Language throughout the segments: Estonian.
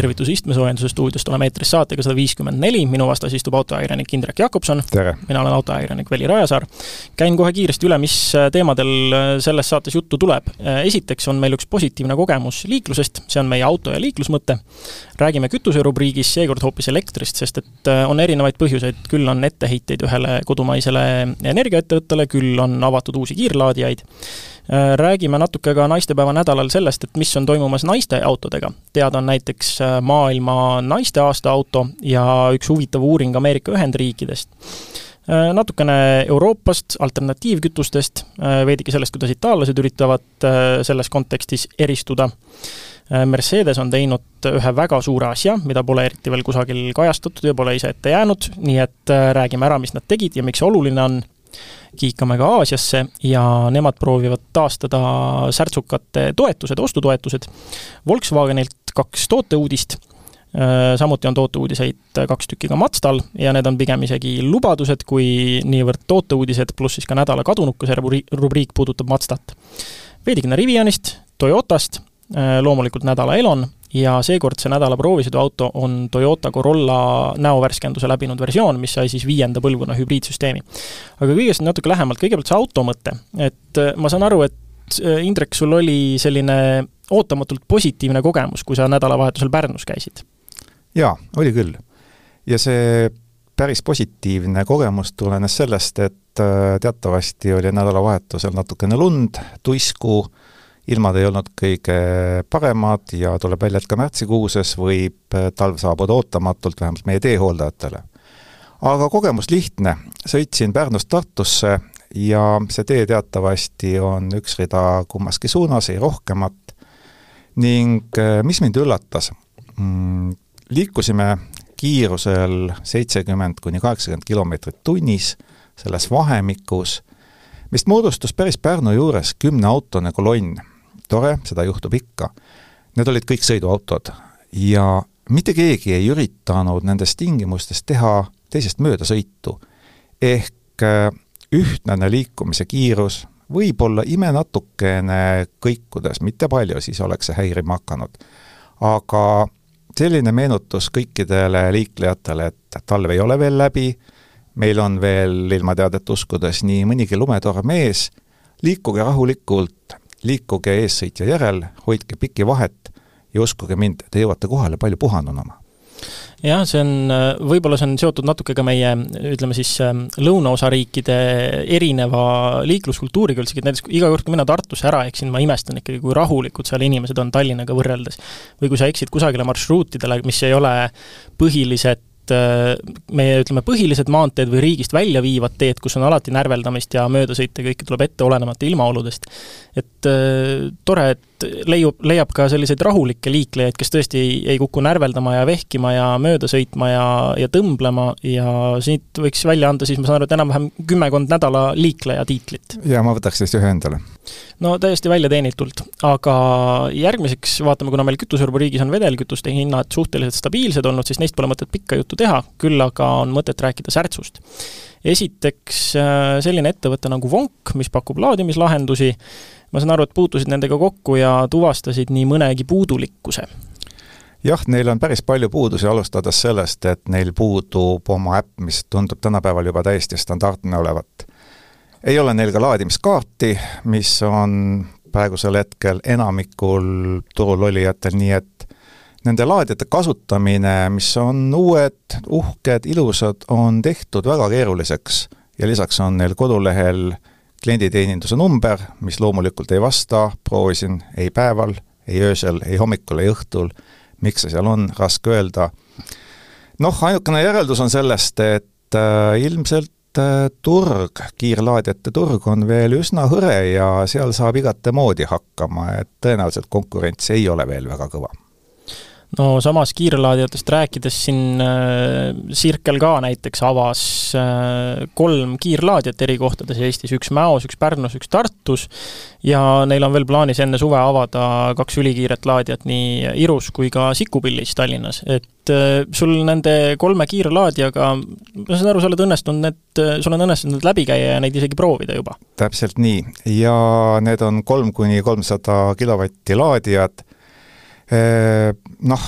tervitus istmesoojenduse stuudiost, oleme eetris saatega sada viiskümmend neli, minu vastas istub autoajakirjanik Indrek Jakobson. mina olen autoajakirjanik Veli Rajasaar. käin kohe kiiresti üle, mis teemadel selles saates juttu tuleb. esiteks on meil üks positiivne kogemus liiklusest, see on meie auto ja liiklusmõte. räägime kütuse rubriigis seekord hoopis elektrist, sest et on erinevaid põhjuseid, küll on etteheiteid ühele kodumaisele energiaettevõttele, küll on avatud uusi kiirlaadijaid Äh, räägime natuke ka naistepäeva nädalal sellest, et mis on toimumas naiste autodega. teada on näiteks äh, maailma naiste aasta auto ja üks huvitav uuring Ameerika Ühendriikidest. Äh, natukene Euroopast, alternatiivkütustest, veidike sellest, kuidas itaallased üritavad selles kontekstis eristuda. Mercedes on teinud ühe väga suure asja, mida pole eriti veel kusagil kajastatud ja pole ise ette jäänud, nii et räägime ära, mis nad tegid ja miks see oluline on kiikame ka Aasiasse ja nemad proovivad taastada särtsukate toetused, ostutoetused. Volkswagenilt kaks tooteuudist, äh, samuti on tooteuudiseid kaks tükki ka Mazdal ja need on pigem isegi lubadused kui niivõrd tooteuudised, pluss siis ka nädala kadunuka, see rubriik puudutab Mazdat. veidikene Rivianist, Toyotast, äh, loomulikult nädala Elon ja seekordse nädala proovisõiduauto on Toyota Corolla näovärskenduse läbinud versioon, mis sai siis viienda põlvkonna hübriidsüsteemi. aga kõigest natuke lähemalt, kõigepealt see auto mõte, et äh, ma saan aru, et äh, Indrek, sul oli selline ootamatult positiivne kogemus, kui sa nädalavahetusel Pärnus käisid? jaa, oli küll. ja see päris positiivne kogemus tulenes sellest, et äh, teatavasti oli nädalavahetusel natukene lund, tuisku, ilmad ei olnud kõige paremad ja tuleb välja, et ka märtsikuuses võib äh, talv saabuda ootamatult, vähemalt meie teehooldajatele. aga kogemus lihtne, sõitsin Pärnust Tartusse ja see tee teatavasti on üks rida kummaski suunas, ei rohkemat, ning äh, mis mind üllatas? Mm,, liikusime kiirusel seitsekümmend kuni kaheksakümmend kilomeetrit tunnis, selles vahemikus, mis moodustus päris Pärnu juures kümneautone kolonn tore, seda juhtub ikka. Need olid kõik sõiduautod ja mitte keegi ei üritanud nendes tingimustes teha teisest möödasõitu. ehk äh, ühtlane liikumise kiirus, võib-olla imenatukene kõikudes, mitte palju, siis oleks see häirima hakanud. aga selline meenutus kõikidele liiklejatele, et talv ei ole veel läbi, meil on veel ilmateadet uskudes nii mõnigi lumetorm ees, liikuge rahulikult, liikuge eessõitja järel, hoidke pikki vahet ja uskuge mind, te jõuate kohale palju puhanunuma jah, see on, võib-olla see on seotud natuke ka meie ütleme siis lõunaosariikide erineva liikluskultuuriga üldsegi, et näiteks iga kord, kui mina Tartusse ära eksin, ma imestan ikkagi, kui rahulikud seal inimesed on Tallinnaga võrreldes. või kui sa eksid kusagile marsruutidele, mis ei ole põhilised Äh, meie ütleme, põhilised maanteed või riigist välja viivad teed, kus on alati närveldamist ja möödasõite kõike tuleb ette, olenemata ilmaoludest. et äh, tore, et leiub, leiab ka selliseid rahulikke liiklejaid, kes tõesti ei, ei kuku närveldama ja vehkima ja mööda sõitma ja, ja tõmblema ja siit võiks välja anda siis, ma saan aru, et enam-vähem kümmekond nädala liikleja tiitlit. ja ma võtaks siis ühe endale. no täiesti välja teenitult, aga järgmiseks vaatame, kuna meil kütuserubriigis on vedelkütuste hinnad suhteliselt stabiilsed olnud, siis neist pole mõtet pikka juttu teha, küll aga on mõtet rääkida särtsust. esiteks äh, selline ettevõte nagu Vonk, mis pakub laadimislahendusi, ma saan aru, et puutusid nendega kokku ja tuvastasid nii mõnegi puudulikkuse jah, neil on päris palju puudusi, alustades sellest, et neil puudub oma äpp, mis tundub tänapäeval juba täiesti standardne olevat. ei ole neil ka laadimiskaarti, mis on praegusel hetkel enamikul turul olijatel, nii et nende laadijate kasutamine, mis on uued, uhked, ilusad, on tehtud väga keeruliseks ja lisaks on neil kodulehel klienditeeninduse number, mis loomulikult ei vasta, proovisin ei päeval, ei öösel, ei hommikul, ei õhtul, miks see seal on, raske öelda. noh, ainukene järeldus on sellest, et äh, ilmselt äh, turg, kiirlaadijate turg on veel üsna hõre ja seal saab igatemoodi hakkama, et tõenäoliselt konkurents ei ole veel väga kõva no samas kiirlaadijatest rääkides siin äh, Circle ka näiteks avas äh, kolm kiirlaadijat eri kohtades Eestis, üks Mäos, üks Pärnus, üks Tartus, ja neil on veel plaanis enne suve avada kaks ülikiiret laadijat nii Irus kui ka Sikupillis Tallinnas, et äh, sul nende kolme kiirlaadijaga, ma saan aru, sa oled õnnestunud need, sul on õnnestunud need läbi käia ja neid isegi proovida juba? täpselt nii, ja need on kolm kuni kolmsada kilovatti laadijad Noh,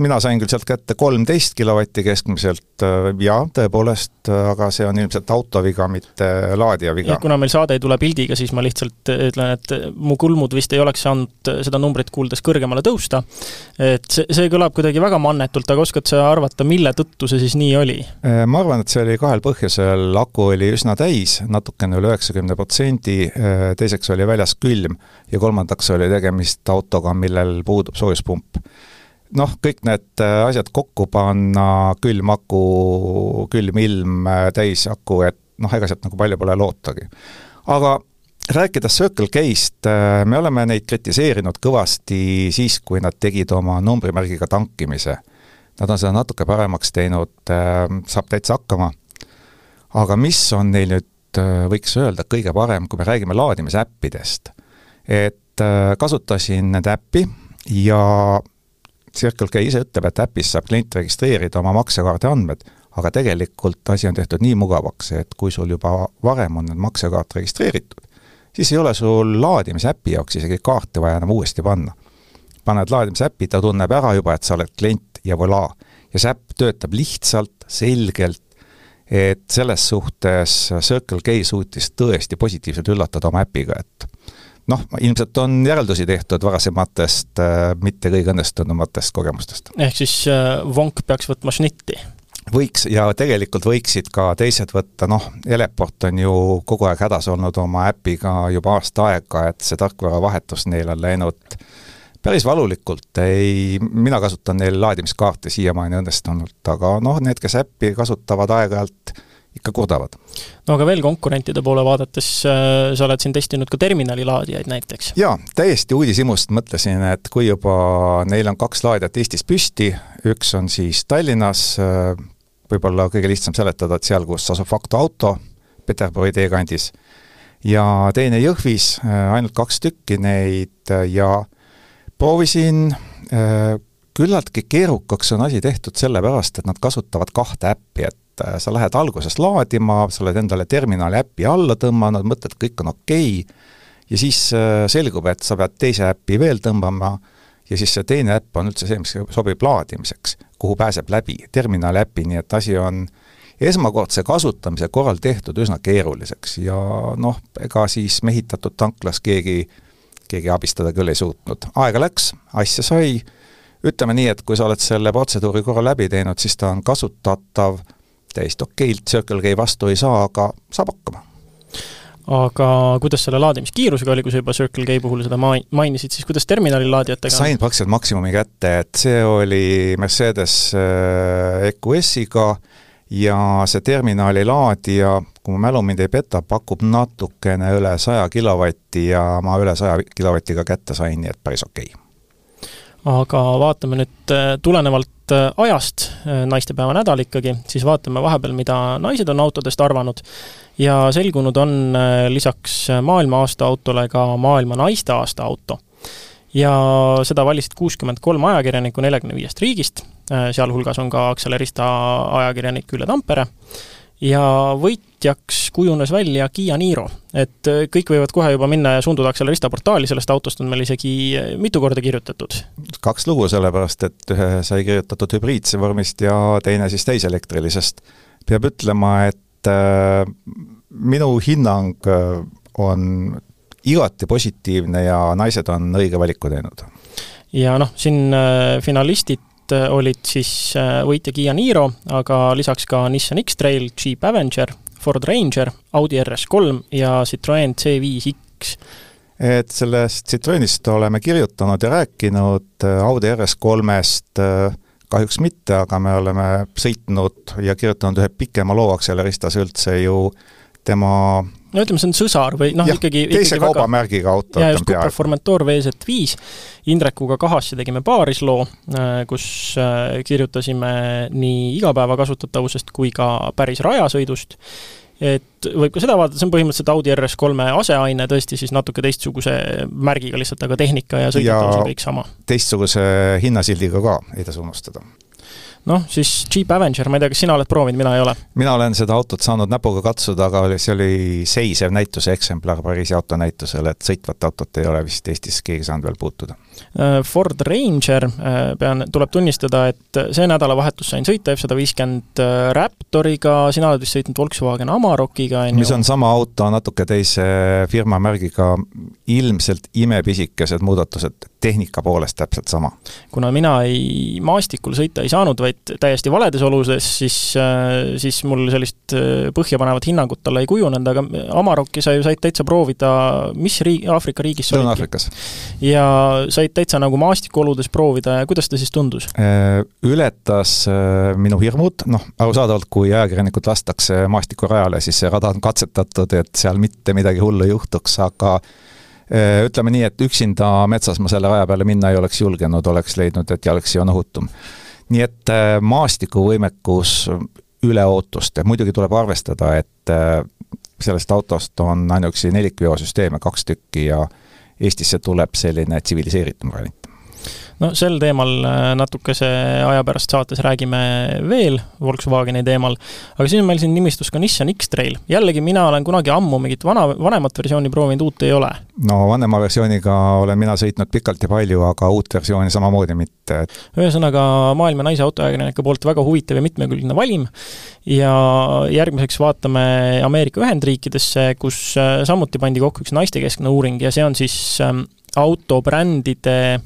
mina sain küll sealt kätte kolmteist kilovatti keskmiselt ja tõepoolest, aga see on ilmselt auto viga, mitte laadija viga. kuna meil saade ei tule pildiga, siis ma lihtsalt ütlen, et mu kulmud vist ei oleks saanud seda numbrit kuuldes kõrgemale tõusta. et see, see kõlab kuidagi väga mannetult, aga oskad sa arvata, mille tõttu see siis nii oli? ma arvan, et see oli kahel põhjusel, aku oli üsna täis, natukene üle üheksakümne protsendi, teiseks oli väljas külm ja kolmandaks oli tegemist autoga, millel puudub soojuspump noh, kõik need äh, asjad kokku panna, külm aku, külm ilm, äh, täisaku, et noh, ega sealt nagu palju pole lootagi. aga rääkides Circle K-st, äh, me oleme neid kritiseerinud kõvasti siis, kui nad tegid oma numbrimärgiga tankimise. Nad on seda natuke paremaks teinud, saab täitsa hakkama. aga mis on neil nüüd, võiks öelda, kõige parem, kui me räägime laadimisäppidest? et kasutasin nende äppi ja Circle K ise ütleb, et äpis saab klient registreerida oma maksekaardi andmed, aga tegelikult asi on tehtud nii mugavaks, et kui sul juba varem on need maksekaart registreeritud, siis ei ole sul laadimisäpi jaoks isegi kaarti vaja enam uuesti panna. paned laadimisäpi, ta tunneb ära juba, et sa oled klient ja voilà. ja see äpp töötab lihtsalt, selgelt, et selles suhtes Circle K suutis tõesti positiivselt üllatada oma äpiga, et noh, ilmselt on järeldusi tehtud varasematest äh, mitte kõige õnnestunumatest kogemustest. ehk siis äh, Vonk peaks võtma šnitti? võiks ja tegelikult võiksid ka teised võtta, noh, Eleport on ju kogu aeg hädas olnud oma äpiga juba aasta aega, et see tarkvaravahetus neil on läinud päris valulikult, ei, mina kasutan neil laadimiskaarte siiamaani õnnestunult, aga noh, need, kes äppi kasutavad aeg-ajalt, ikka kurdavad. no aga veel konkurentide poole vaadates, äh, sa oled siin testinud ka terminalilaadijaid näiteks? jaa, täiesti uudishimust mõtlesin, et kui juba neil on kaks laadijat Eestis püsti, üks on siis Tallinnas, äh, võib-olla kõige lihtsam seletada, et seal, kus asub Fakto auto, Peterburi teekandis, ja teine Jõhvis, äh, ainult kaks tükki neid ja proovisin küllaltki keerukaks on asi tehtud sellepärast, et nad kasutavad kahte äppi, et et äh, sa lähed alguses laadima, sa oled endale terminali äpi alla tõmmanud, mõtled, kõik on okei okay,, ja siis äh, selgub, et sa pead teise äpi veel tõmbama ja siis see teine äpp on üldse see, mis sobib laadimiseks, kuhu pääseb läbi terminali äpi, nii et asi on esmakordse kasutamise korral tehtud üsna keeruliseks ja noh, ega siis mehitatud tanklas keegi, keegi abistada küll ei suutnud. aega läks, asja sai, ütleme nii, et kui sa oled selle protseduuri korra läbi teinud, siis ta on kasutatav täiesti okeilt Circle K vastu ei saa, aga saab hakkama. Aga kuidas selle laadimiskiirusega oli, kui sa juba Circle K puhul seda ma-, mainisid, siis kuidas terminali laadijatega sain praktiliselt maksimumi kätte, et see oli Mercedes äh, EQS-iga ja see terminali laadija, kui mu mälu mind ei peta, pakub natukene üle saja kilovatti ja ma üle saja kilovatiga kätte sain, nii et päris okei. okay aga vaatame nüüd äh, tulenevalt äh, ajast, äh, naistepäeva nädal ikkagi, siis vaatame vahepeal, mida naised on autodest arvanud. ja selgunud on lisaks maailma aasta autole ka maailma naiste aasta auto. ja seda valisid kuuskümmend kolm ajakirjanikku neljakümne viiest riigist, sealhulgas on ka Accelerista ajakirjanik Ülle Tampere ja võitjaks kujunes välja Kiia Niro. et äh, kõik võivad kohe juba minna ja sunduda Accelerista portaali, sellest autost on meil isegi äh, mitu korda kirjutatud. kaks lugu, sellepärast et ühe sai kirjutatud hübriidse vormist ja teine siis täiselektrilisest. peab ütlema, et äh, minu hinnang äh, on igati positiivne ja naised on õige valiku teinud. ja noh, siin finalistid Äh, olid siis äh, võitja Kiia Niro, aga lisaks ka Nissan X-Trail, Jeep Avenger, Ford Ranger, Audi RS3 ja Citroen C5X. et sellest Citroenist oleme kirjutanud ja rääkinud, äh, Audi RS3-st kahjuks mitte, aga me oleme sõitnud ja kirjutanud ühe pikema loo Acceleristas üldse ju tema no ütleme, see on sõsar või noh, ikkagi teise ikkagi kaubamärgiga väga... auto. ja just Cupra Formentor VZ5, Indrekuga Kahassi tegime paarisloo, äh, kus äh, kirjutasime nii igapäeva kasutatavusest kui ka päris rajasõidust, et võib ka seda vaadata, see on põhimõtteliselt Audi RS3 aseaine, tõesti siis natuke teistsuguse märgiga lihtsalt, aga tehnika ja sõidutavus on kõik sama. teistsuguse hinnasildiga ka, ei tasu unustada noh, siis Jeep Avenger, ma ei tea, kas sina oled proovinud, mina ei ole? mina olen seda autot saanud näpuga katsuda, aga see oli seisev näituse eksemplar Pariisi autonäitusel, et sõitvat autot ei ole vist Eestis keegi saanud veel puutuda. Äh, Ford Ranger, äh, pean, tuleb tunnistada, et see nädalavahetus sain sõita F-150 äh, Raptoriga, sina oled vist sõitnud Volkswagen Amarokiga, on ju? mis on sama auto, natuke teise firma märgiga, ilmselt imepisikesed muudatused, tehnika poolest täpselt sama. kuna mina ei, maastikul sõita ei saanud, vaid täiesti valedes oludes, siis, siis mul sellist põhjapanevat hinnangut talle ei kujunenud, aga Amarokki sa ju said täitsa proovida, mis riigi, Aafrika riigis sa olidki? Lõuna-Aafrikas. ja said täitsa nagu maastikuoludes proovida ja kuidas ta siis tundus? Äh, ületas äh, minu hirmud, noh, arusaadavalt, kui ajakirjanikud lastakse maastikurajale, siis see rada on katsetatud, et seal mitte midagi hullu ei juhtuks, aga äh, ütleme nii, et üksinda metsas ma selle raja peale minna ei oleks julgenud, oleks leidnud, et jalgsi on ohutum. nii et maastikuvõimekus üle ootuste, muidugi tuleb arvestada, et sellest autost on ainuüksi nelikveosüsteeme kaks tükki ja Eestisse tuleb selline tsiviliseeritum variant no sel teemal äh, natukese aja pärast saates räägime veel Volkswageni teemal, aga siis on meil siin nimistus ka Nissan X-Trail. jällegi, mina olen kunagi ammu mingit vana, vanemat versiooni proovinud, uut ei ole. no vanema versiooniga olen mina sõitnud pikalt ja palju, aga uut versiooni samamoodi mitte. ühesõnaga, maailma naise autoajakirjanike poolt väga huvitav ja mitmekülgne valim ja järgmiseks vaatame Ameerika Ühendriikidesse, kus äh, samuti pandi kokku üks naistekeskne uuring ja see on siis ähm, autobrändide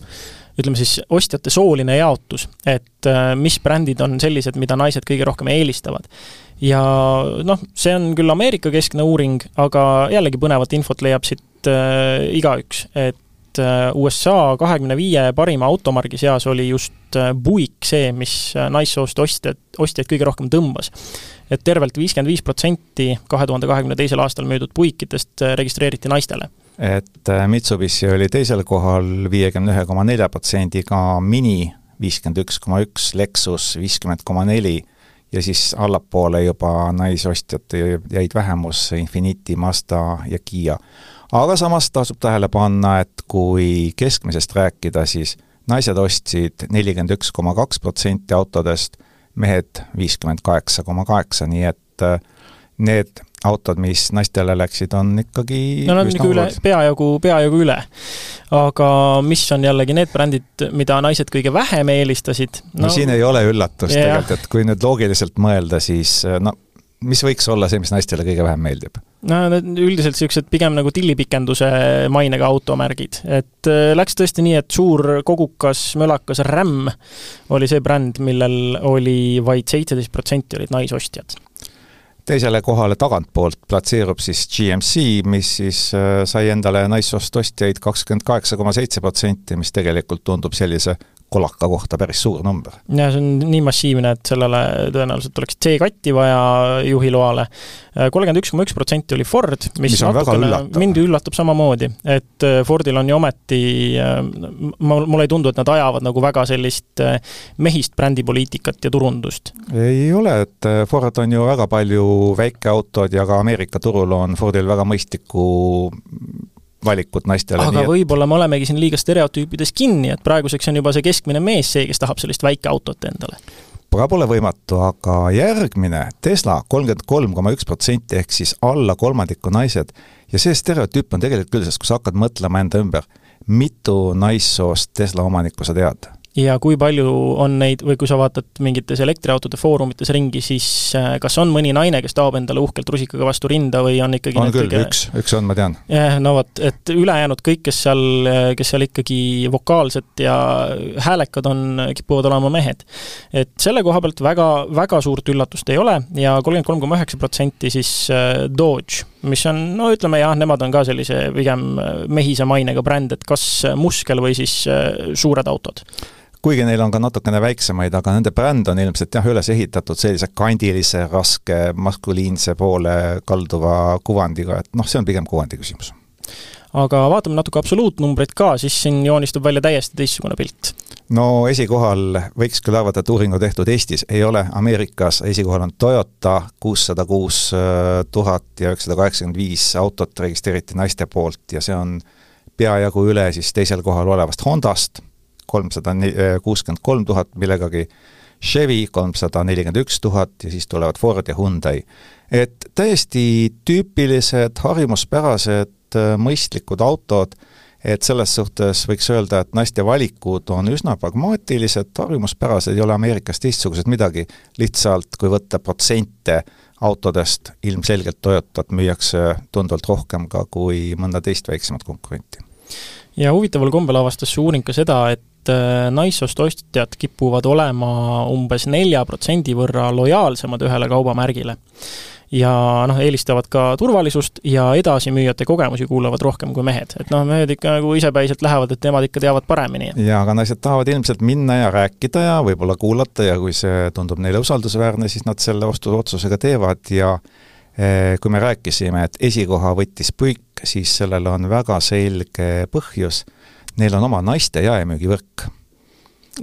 ütleme siis, ostjate sooline jaotus, et äh, mis brändid on sellised, mida naised kõige rohkem eelistavad. ja noh, see on küll Ameerika-keskne uuring, aga jällegi põnevat infot leiab siit äh, igaüks, et äh, USA kahekümne viie parima automargi seas oli just äh, Buick see, mis naissoost ostjad, ostjaid kõige rohkem tõmbas. et tervelt viiskümmend viis protsenti kahe tuhande kahekümne teisel aastal müüdud Buickitest äh, registreeriti naistele et äh, Mitsubishi oli teisel kohal viiekümne ühe koma nelja protsendiga, Mini viiskümmend üks koma üks, Lexus viiskümmend koma neli ja siis allapoole juba naisostjad jäid vähemusse, Infiniti, Mazda ja Kiia. aga samas tasub tähele panna, et kui keskmisest rääkida, siis naised ostsid nelikümmend üks koma kaks protsenti autodest, mehed viiskümmend kaheksa koma kaheksa, nii et äh, need autod, mis naistele läksid, on ikkagi no nad on ikka üle, peajagu, peajagu üle. aga mis on jällegi need brändid, mida naised kõige vähem eelistasid no,? no siin ei ole üllatust yeah. tegelikult, et kui nüüd loogiliselt mõelda, siis no mis võiks olla see, mis naistele kõige vähem meeldib? no need üldiselt niisugused pigem nagu tillipikenduse mainega automärgid, et äh, läks tõesti nii, et suur kogukas mölakas Ram oli see bränd, millel oli vaid seitseteist protsenti olid naisostjad teisele kohale tagantpoolt platseerub siis GMC, mis siis äh, sai endale naissoost ostjaid kakskümmend kaheksa koma seitse protsenti, mis tegelikult tundub sellise kolaka kohta päris suur number. jah, see on nii massiivne, et sellele tõenäoliselt oleks C-katti vaja juhiloale. kolmkümmend üks koma üks protsenti oli Ford, mis, mis natukene mind üllatab samamoodi, et äh, Fordil on ju ometi, äh, ma, mulle ei tundu, et nad ajavad nagu väga sellist äh, mehist brändipoliitikat ja turundust. ei ole, et Ford on ju väga palju väikeautod ja ka Ameerika turul on Fordil väga mõistlikku valikut naistele. aga et... võib-olla me olemegi siin liiga stereotüüpides kinni, et praeguseks on juba see keskmine mees see, kes tahab sellist väikeautot endale ka pole võimatu, aga järgmine Tesla kolmkümmend kolm koma üks protsenti ehk siis alla kolmandiku naised ja see stereotüüp on tegelikult küll, sest kui sa hakkad mõtlema enda ümber, mitu naissoost Tesla omanikku sa tead? Ja kui palju on neid, või kui sa vaatad mingites elektriautode foorumites ringi, siis äh, kas on mõni naine, kes taob endale uhkelt rusikaga vastu rinda või on ikkagi on küll kõige..., üks, üks on, ma tean. jah, no vot, et ülejäänud kõik, kes seal, kes seal ikkagi vokaalsed ja häälekad on, kipuvad olema mehed. et selle koha pealt väga, väga suurt üllatust ei ole ja kolmkümmend kolm koma üheksa protsenti siis äh, Dodge, mis on, no ütleme jah, nemad on ka sellise pigem mehise mainega bränd, et kas muskel või siis äh, suured autod kuigi neil on ka natukene väiksemaid, aga nende bränd on ilmselt jah, üles ehitatud sellise kandilise, raske, maskuliinse poole kalduva kuvandiga, et noh, see on pigem kuvandi küsimus. aga vaatame natuke absoluutnumbreid ka, siis siin joonistub välja täiesti teistsugune pilt. no esikohal võiks küll arvata, et uuringu tehtud Eestis ei ole, Ameerikas esikohal on Toyota, kuussada kuus tuhat ja üheksasada kaheksakümmend viis autot registreeriti naiste poolt ja see on peajagu üle siis teisel kohal olevast Hondast kolmsada kuuskümmend kolm tuhat millegagi, Chevy kolmsada nelikümmend üks tuhat ja siis tulevad Ford ja Hyundai. et täiesti tüüpilised, harjumuspärased, mõistlikud autod et selles suhtes võiks öelda, et naiste valikud on üsna pragmaatilised, harjumuspärased, ei ole Ameerikas teistsugused midagi, lihtsalt kui võtta protsente autodest, ilmselgelt Toyotat müüakse tunduvalt rohkem ka kui mõnda teist väiksemat konkurenti. ja huvitaval kombel avastas see uuring ka seda, et äh, naissoost ostjad kipuvad olema umbes nelja protsendi võrra lojaalsemad ühele kaubamärgile ja noh, eelistavad ka turvalisust ja edasimüüjate kogemusi kuulavad rohkem kui mehed. et noh, mehed ikka nagu isepäiselt lähevad, et nemad ikka teavad paremini. jaa, aga naised tahavad ilmselt minna ja rääkida ja võib-olla kuulata ja kui see tundub neile usaldusväärne, siis nad selle ostuotsuse ka teevad ja eh, kui me rääkisime, et esikoha võttis puik, siis sellel on väga selge põhjus, neil on oma naiste jaemüügivõrk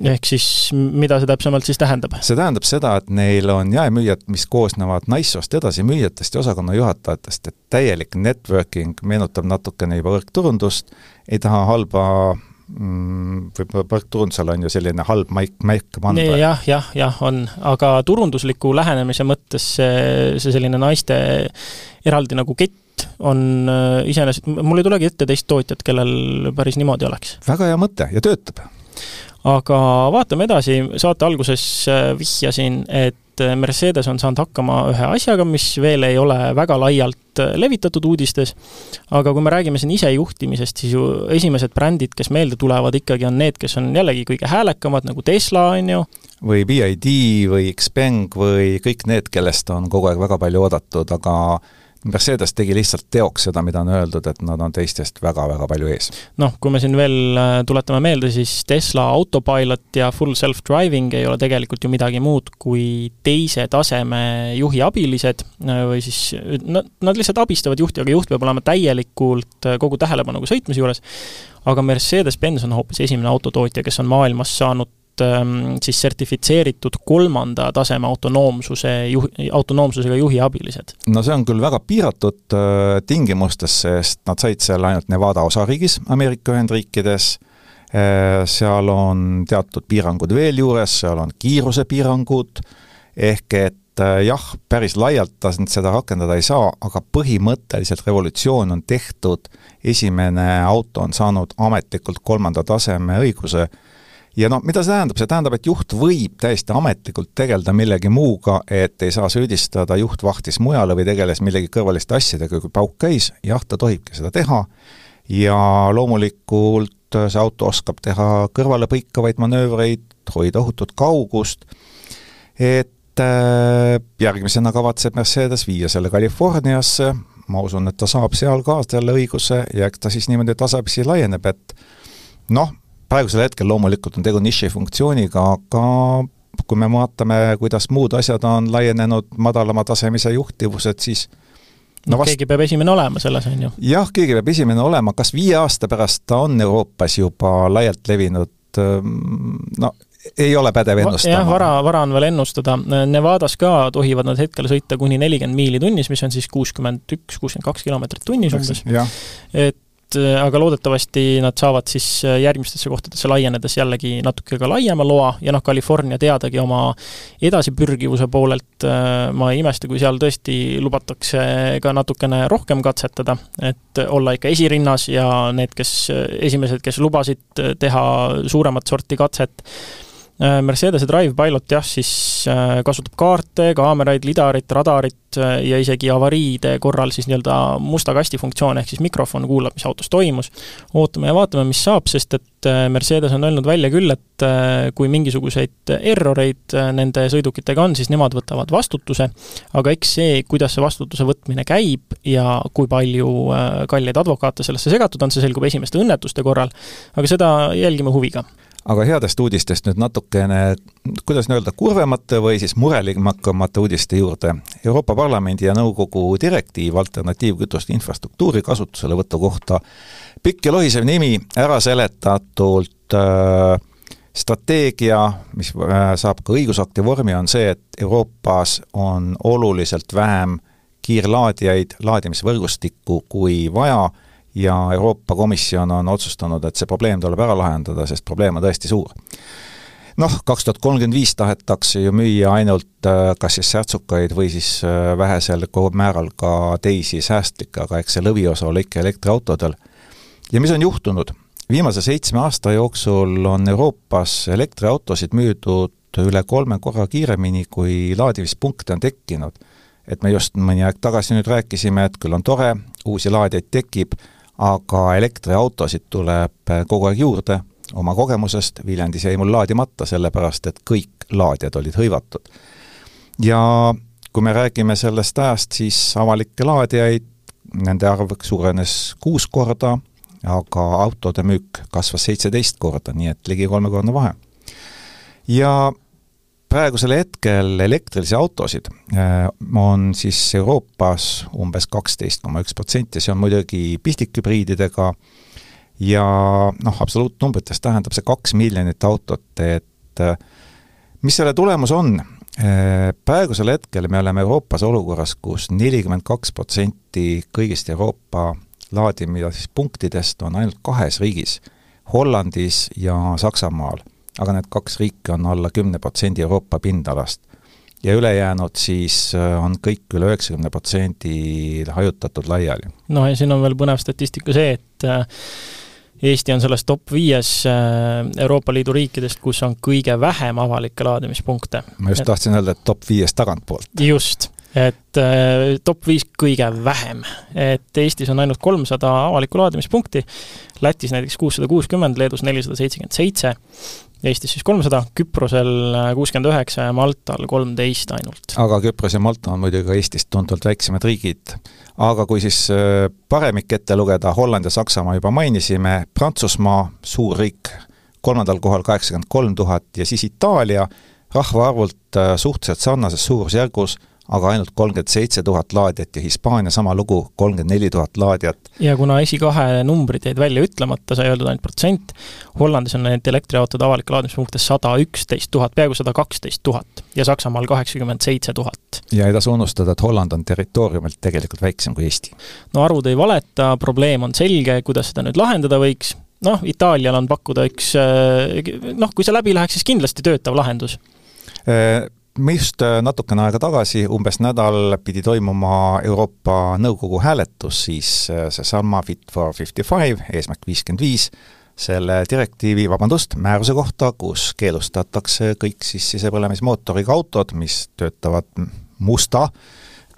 ehk siis mida see täpsemalt siis tähendab? see tähendab seda, et neil on jaemüüjad, mis koosnevad naissoost edasimüüjatest ja osakonna juhatajatest, et täielik networking meenutab natukene juba võrkturundust, ei taha halba mm, võib-olla võrkturundusel on ju selline halb maik, märk mandra. jah, jah, jah, on, aga turundusliku lähenemise mõttes see, see selline naiste eraldi nagu kett on äh, iseenesest, mul ei tulegi ette teist tootjat, kellel päris niimoodi oleks. väga hea mõte ja töötab. Aga vaatame edasi, saate alguses äh, vihjasin, et äh, Mercedes on saanud hakkama ühe asjaga, mis veel ei ole väga laialt levitatud uudistes, aga kui me räägime siin isejuhtimisest, siis ju esimesed brändid, kes meelde tulevad, ikkagi on need, kes on jällegi kõige häälekamad, nagu Tesla, on ju, või BID või Xpeng või kõik need, kellest on kogu aeg väga palju oodatud, aga Mercedes tegi lihtsalt teoks seda, mida on öeldud, et nad on teistest väga-väga palju ees. noh, kui me siin veel äh, tuletame meelde, siis Tesla autopilot ja full self-driving ei ole tegelikult ju midagi muud kui teise taseme juhi abilised äh, või siis nad, nad lihtsalt abistavad juhti, aga juht peab olema täielikult äh, kogu tähelepanuga sõitmise juures, aga Mercedes-Benz on hoopis esimene autotootja, kes on maailmas saanud siis sertifitseeritud kolmanda taseme autonoomsuse juhi, autonoomsusega juhi abilised? no see on küll väga piiratud äh, tingimustes, sest nad said seal ainult Nevada osariigis Ameerika Ühendriikides. Äh,, seal on teatud piirangud veel juures, seal on kiirusepiirangud, ehk et äh, jah, päris laialt ta seda rakendada ei saa, aga põhimõtteliselt revolutsioon on tehtud, esimene auto on saanud ametlikult kolmanda taseme õiguse ja no mida see tähendab, see tähendab, et juht võib täiesti ametlikult tegeleda millegi muuga, et ei saa süüdistada, juht vahtis mujale või tegeles millegi kõrvaliste asjadega, kui pauk käis, jah, ta tohibki seda teha, ja loomulikult see auto oskab teha kõrvalepõikavaid manöövreid, hoida ohutut kaugust, et äh, järgmisena kavatseb Mercedes viia selle Californiasse, ma usun, et ta saab seal ka selle õiguse ja eks ta siis niimoodi tasapisi laieneb, et noh, praegusel hetkel loomulikult on tegu nišifunktsiooniga, aga kui me vaatame, kuidas muud asjad on laienenud madalama tasemise juhtivused, siis no vast... keegi peab esimene olema selles, on ju? jah, keegi peab esimene olema, kas viie aasta pärast ta on Euroopas juba laialt levinud, no ei ole pädev ennustama. jah, vara, vara on veel ennustada. Nevadas ka tohivad nad hetkel sõita kuni nelikümmend miili tunnis, mis on siis kuuskümmend üks, kuuskümmend kaks kilomeetrit tunnis umbes. et aga loodetavasti nad saavad siis äh, järgmistesse kohtadesse laienedes jällegi natuke ka laiema loa. Ja noh, California teadagi oma edasipürgivuse poolelt äh, ma ei imesta, kui seal tõesti lubatakse ka natukene rohkem katsetada, et olla ikka esirinnas ja need, kes, esimesed, kes lubasid teha suuremat sorti katset, Äh, Mercedese Drive Pilot jah, siis äh, kasutab kaarte, kaameraid, lidarit, radarit äh, ja isegi avariide korral siis nii-öelda musta kasti funktsioon, ehk siis mikrofon kuulab, mis autos toimus. ootame ja vaatame, mis saab, sest et Mercedes on öelnud välja küll, et kui mingisuguseid erroreid nende sõidukitega on, siis nemad võtavad vastutuse, aga eks see, kuidas see vastutuse võtmine käib ja kui palju kalleid advokaate sellesse segatud on, see selgub esimeste õnnetuste korral, aga seda jälgime huviga aga headest uudistest nüüd natukene, kuidas öelda, kurvemate või siis murelikumate uudiste juurde. Euroopa Parlamendi ja Nõukogu direktiiv alternatiivkütuste infrastruktuuri kasutuselevõtu kohta, pikk ja lohisev nimi, ära seletatult äh, strateegia, mis äh, saab ka õigusakti vormi, on see, et Euroopas on oluliselt vähem kiirlaadijaid, laadimisvõrgustikku kui vaja ja Euroopa Komisjon on otsustanud, et see probleem tuleb ära lahendada, sest probleem on tõesti suur. noh, kaks tuhat kolmkümmend viis tahetakse ju müüa ainult äh, kas siis särtsukaid või siis äh, vähesel määral ka teisi säästlikke, aga eks see lõviosa ole ikka elektriautodel. ja mis on juhtunud? viimase seitsme aasta jooksul on Euroopas elektriautosid müüdud üle kolme korra kiiremini, kui laadimispunkte on tekkinud. et me just mõni aeg tagasi nüüd rääkisime, et küll on tore, uusi laadijaid tekib, aga elektriautosid tuleb kogu aeg juurde oma kogemusest, Viljandis jäi mul laadimata, sellepärast et kõik laadijad olid hõivatud. ja kui me räägime sellest ajast, siis avalikke laadijaid, nende arv suurenes kuus korda, aga autode müük kasvas seitseteist korda, nii et ligi kolmekordne vahe. ja praegusel hetkel elektrilisi autosid äh, on siis Euroopas umbes kaksteist koma üks protsenti, see on muidugi pistikhübriididega, ja noh, absoluutnumbrites tähendab see kaks miljonit autot, et äh, mis selle tulemus on? Äh, praegusel hetkel me oleme Euroopas olukorras kus, kus nelikümmend kaks protsenti kõigist Euroopa laadimispunktidest on ainult kahes riigis, Hollandis ja Saksamaal. Aga need kaks riiki on alla kümne protsendi Euroopa pindalast. ja ülejäänud siis äh, on kõik üle üheksakümne protsendi hajutatud laiali. noh, ja siin on veel põnev statistika see, et Eesti on selles top viies äh, Euroopa Liidu riikidest, kus on kõige vähem avalikke laadimispunkte. ma just tahtsin öelda, et top viies tagantpoolt. just, et äh, top viis kõige vähem. et Eestis on ainult kolmsada avalikku laadimispunkti, Lätis näiteks kuussada kuuskümmend, Leedus nelisada seitsekümmend seitse Eestis siis kolmsada, Küprosel kuuskümmend üheksa ja Maltal kolmteist ainult. aga Küpros ja Malta on muidugi ka Eestist tunduvalt väiksemad riigid. aga kui siis äh, paremik ette lugeda, Holland ja Saksamaa juba mainisime, Prantsusmaa, suur riik, kolmandal kohal kaheksakümmend kolm tuhat ja siis Itaalia, rahvaarvult äh, suhteliselt sarnases suurusjärgus aga ainult kolmkümmend seitse tuhat laadijat ja Hispaania sama lugu, kolmkümmend neli tuhat laadijat. ja kuna esikahe numbrid jäid välja ütlemata, sai öeldud ainult protsent, Hollandis on neid elektriautode avalikke laadimispunkte sada üksteist tuhat, peaaegu sada kaksteist tuhat ja Saksamaal kaheksakümmend seitse tuhat. ja ei tasu unustada, et Holland on territooriumilt tegelikult väiksem kui Eesti. no arvud ei valeta, probleem on selge, kuidas seda nüüd lahendada võiks, noh, Itaalial on pakkuda üks noh, kui see läbi läheks, siis kindlasti töötav lahendus äh, just äh, natukene aega tagasi, umbes nädal, pidi toimuma Euroopa Nõukogu hääletus, siis äh, seesama Fit for fifty five, eesmärk viiskümmend viis, selle direktiivi, vabandust, määruse kohta, kus keelustatakse kõik siis sisepõlemismootoriga autod, mis töötavad musta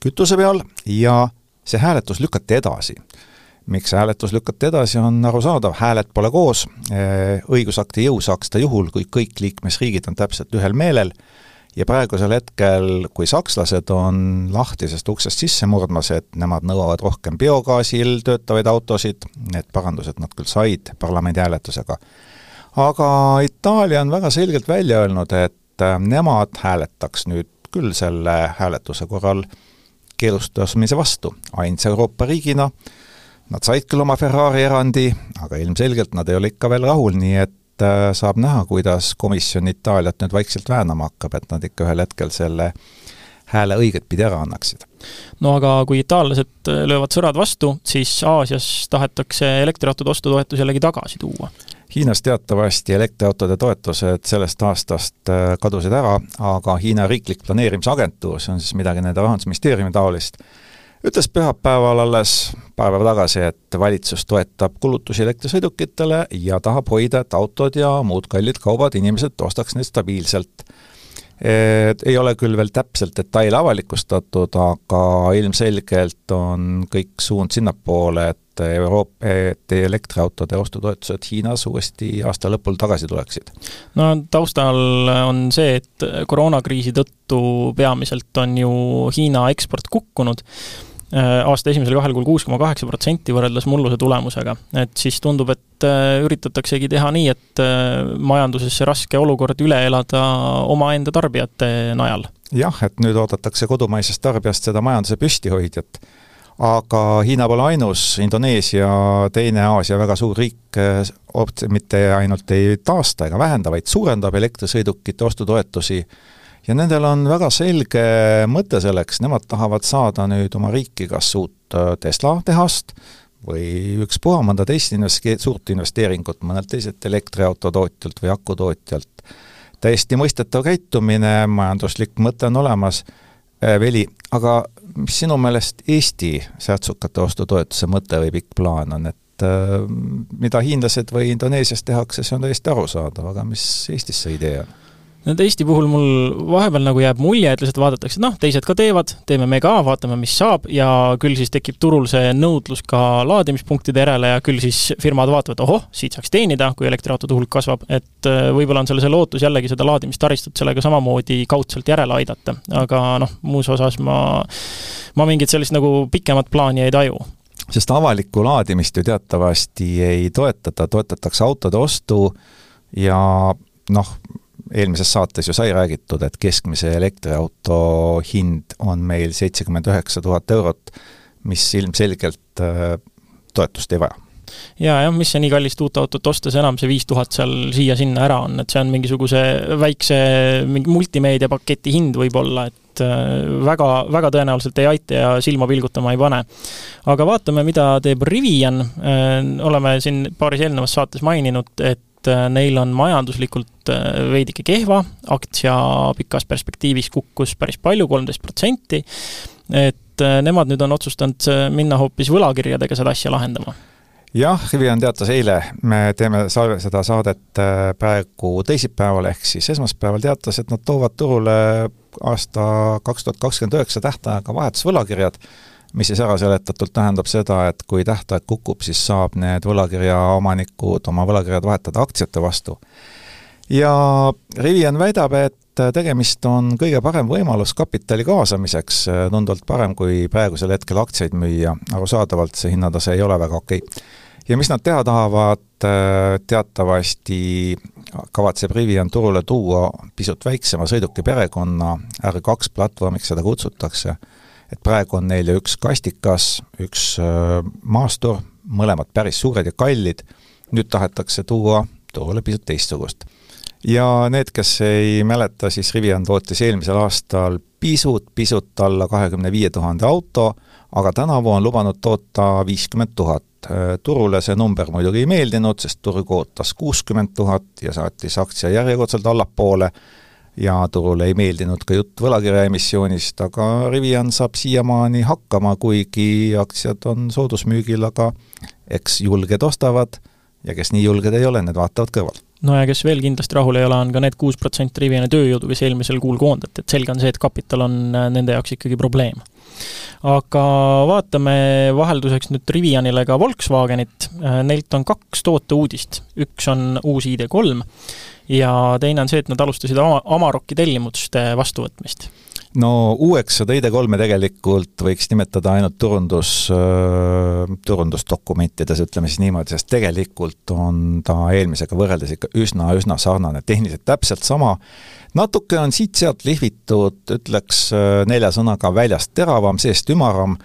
kütuse peal ja see hääletus lükati edasi. miks hääletus lükati edasi, on arusaadav, hääled pole koos, äh, õigusakti jõu saaks ta juhul, kui kõik liikmesriigid on täpselt ühel meelel ja praegusel hetkel, kui sakslased on lahtisest uksest sisse murdmas, et nemad nõuavad rohkem biogaasil töötavaid autosid, need parandused nad küll said parlamendi hääletusega, aga Itaalia on väga selgelt välja öelnud, et äh, nemad hääletaks nüüd küll selle hääletuse korral keelustamise vastu, ainsa Euroopa riigina, nad said küll oma Ferrari erandi, aga ilmselgelt nad ei ole ikka veel rahul, nii et Äh, saab näha, kuidas komisjon Itaaliat nüüd vaikselt väänama hakkab, et nad ikka ühel hetkel selle hääle õiget pidi ära annaksid. no aga kui itaallased äh, löövad sõrad vastu, siis Aasias tahetakse elektriautode ostutoetus jällegi tagasi tuua. Hiinas teatavasti elektriautode toetused sellest aastast äh, kadusid ära, aga Hiina riiklik planeerimisagentuur, see on siis midagi nende rahandusministeeriumi taolist, ütles pühapäeval alles paar päeva tagasi, et valitsus toetab kulutusi elektrisõidukitele ja tahab hoida, et autod ja muud kallid kaubad, inimesed ostaks neid stabiilselt. Et ei ole küll veel täpselt detaile avalikustatud, aga ilmselgelt on kõik suund sinnapoole, et Euroopa, et elektriautode ostutoetused Hiinas uuesti aasta lõpul tagasi tuleksid? no taustal on see, et koroonakriisi tõttu peamiselt on ju Hiina eksport kukkunud aasta esimesel kahel kuul kuus koma kaheksa protsenti võrreldes mulluse tulemusega. et siis tundub, et äh, üritataksegi teha nii, et äh, majanduses see raske olukord üle elada omaenda tarbijate najal. jah, et nüüd oodatakse kodumaisest tarbijast seda majanduse püstihoidjat. aga Hiina pole ainus, Indoneesia, teine Aasia väga suur riik, mitte ainult ei taasta ega vähenda, vaid suurendab elektrisõidukite ostutoetusi ja nendel on väga selge mõte selleks, nemad tahavad saada nüüd oma riiki kas uut äh, Tesla tehast või ükspuha mõnda teist investe-, suurt investeeringut mõnelt teiselt elektriautotootjalt või akutootjalt, täiesti mõistetav käitumine, majanduslik mõte on olemas, Veli, aga mis sinu meelest Eesti särtsukate ostutoetuse mõte või pikk plaan on, et mida hiinlased või Indoneesias tehakse, see on täiesti arusaadav, aga mis Eestis see idee on? Nüüd Eesti puhul mul vahepeal nagu jääb mulje, et lihtsalt vaadatakse, noh, teised ka teevad, teeme me ka, vaatame, mis saab ja küll siis tekib turul see nõudlus ka laadimispunktide järele ja küll siis firmad vaatavad, ohoh, siit saaks teenida, kui elektriautode hulk kasvab, et äh, võib-olla on seal see lootus jällegi seda laadimistaristut sellega samamoodi kaudselt järele aidata, aga noh, muus osas ma, ma mingit sellist nagu pikemat plaani ei taju. Sest avalikku laadimist ju teatavasti ei toetata, toetatakse autode ostu ja noh, eelmises saates ju sai räägitud, et keskmise elektriauto hind on meil seitsekümmend üheksa tuhat eurot, mis ilmselgelt äh, toetust ei vaja ja jah, mis see nii kallist uut autot ostes enam see viis tuhat seal siia-sinna ära on, et see on mingisuguse väikse mingi multimeediapaketi hind võib-olla, et äh, väga, väga tõenäoliselt ei aita ja silma pilgutama ei pane. aga vaatame, mida teeb Rivian, äh, oleme siin paaris eelnevas saates maininud, et et äh, neil on majanduslikult äh, veidike kehva, aktsia pikas perspektiivis kukkus päris palju, kolmteist protsenti, et äh, nemad nüüd on otsustanud minna hoopis võlakirjadega seda asja lahendama. Jah, Rivian teatas eile, me teeme sa-, seda saadet praegu teisipäeval, ehk siis esmaspäeval teatas, et nad toovad turule aasta kaks tuhat kakskümmend üheksa tähtajaga vahetusvõlakirjad, mis siis ära seletatult tähendab seda, et kui tähtaeg kukub, siis saab need võlakirja omanikud oma võlakirjad vahetada aktsiate vastu. ja Rivian väidab, et tegemist on kõige parem võimalus kapitali kaasamiseks, tunduvalt parem kui praegusel hetkel aktsiaid müüa, arusaadavalt see hinnatase ei ole väga okei okay. ja mis nad teha tahavad, teatavasti kavatseb Rivian turule tuua pisut väiksema sõiduki perekonna, R2 platvormiks seda kutsutakse et praegu on neil üks kastikas, üks maastur, mõlemad päris suured ja kallid, nüüd tahetakse tuua turule pisut teistsugust. ja need, kes ei mäleta, siis Rivian tootis eelmisel aastal pisut-pisut alla kahekümne viie tuhande auto, aga tänavu on lubanud toota viiskümmend tuhat. Turule see number muidugi ei meeldinud, sest turg ootas kuuskümmend tuhat ja saatis aktsia järjekordselt allapoole ja turule ei meeldinud ka jutt võlakirjaemissioonist, aga Rivian saab siiamaani hakkama, kuigi aktsiad on soodusmüügil, aga eks julged ostavad ja kes nii julged ei ole, need vaatavad kõrval no ja kes veel kindlasti rahul ei ole, on ka need kuus protsenti Riviani tööjõudu, kes eelmisel kuul koondati, et selge on see, et kapital on äh, nende jaoks ikkagi probleem. aga vaatame vahelduseks nüüd Rivianile ka Volkswagenit, äh, neilt on kaks tooteuudist, üks on uus ID3 ja teine on see, et nad alustasid oma, Amaroki tellimuste vastuvõtmist no uueks seda ID3-e tegelikult võiks nimetada ainult turundus, turundusdokumentides, ütleme siis niimoodi, sest tegelikult on ta eelmisega võrreldes ikka üsna-üsna sarnane, tehniliselt täpselt sama, natuke on siit-sealt lihvitud, ütleks nelja sõnaga väljast teravam, seest ümaram,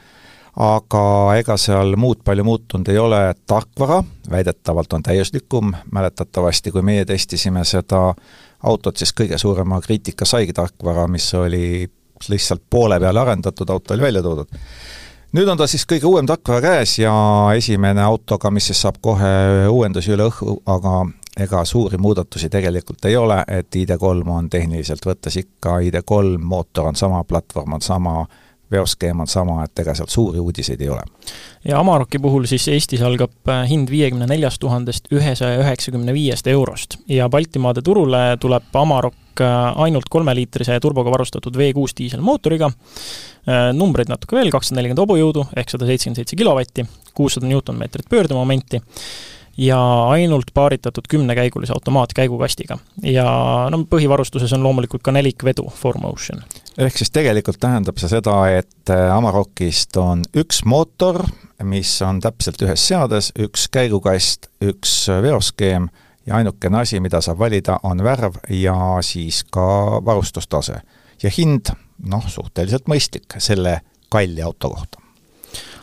aga ega seal muud palju muutunud ei ole, tarkvara väidetavalt on täiuslikum, mäletatavasti kui meie testisime seda autot, siis kõige suurema kriitika saigi tarkvara, mis oli lihtsalt poole peale arendatud, auto oli välja toodud. nüüd on ta siis kõige uuem tarkvara käes ja esimene autoga, mis siis saab kohe uuendusi üle õhu, aga ega suuri muudatusi tegelikult ei ole, et ID3 on tehniliselt võttes ikka ID3, mootor on sama, platvorm on sama, veoskeem on sama, et ega sealt suuri uudiseid ei ole. ja Amaroki puhul siis Eestis algab äh, hind viiekümne neljast tuhandest ühesaja üheksakümne viiest eurost ja Baltimaade turule tuleb Amarok äh, ainult kolmeliitrise turboga varustatud V6 diiselmootoriga, äh, numbreid natuke veel, kakssada nelikümmend hobujõudu ehk sada seitsekümmend seitse kilovatti, kuussada Newtonmeetrit pöördemomenti ja ainult paaritatud kümnekäigulise automaatkäigukastiga. ja no põhivarustuses on loomulikult ka nelikvedu 4Motion ehk siis tegelikult tähendab see seda, et äh, Amarokist on üks mootor, mis on täpselt ühes seades, üks käigukast, üks äh, veoskeem ja ainukene asi, mida saab valida, on värv ja siis ka varustustase. ja hind, noh, suhteliselt mõistlik selle kalli auto kohta.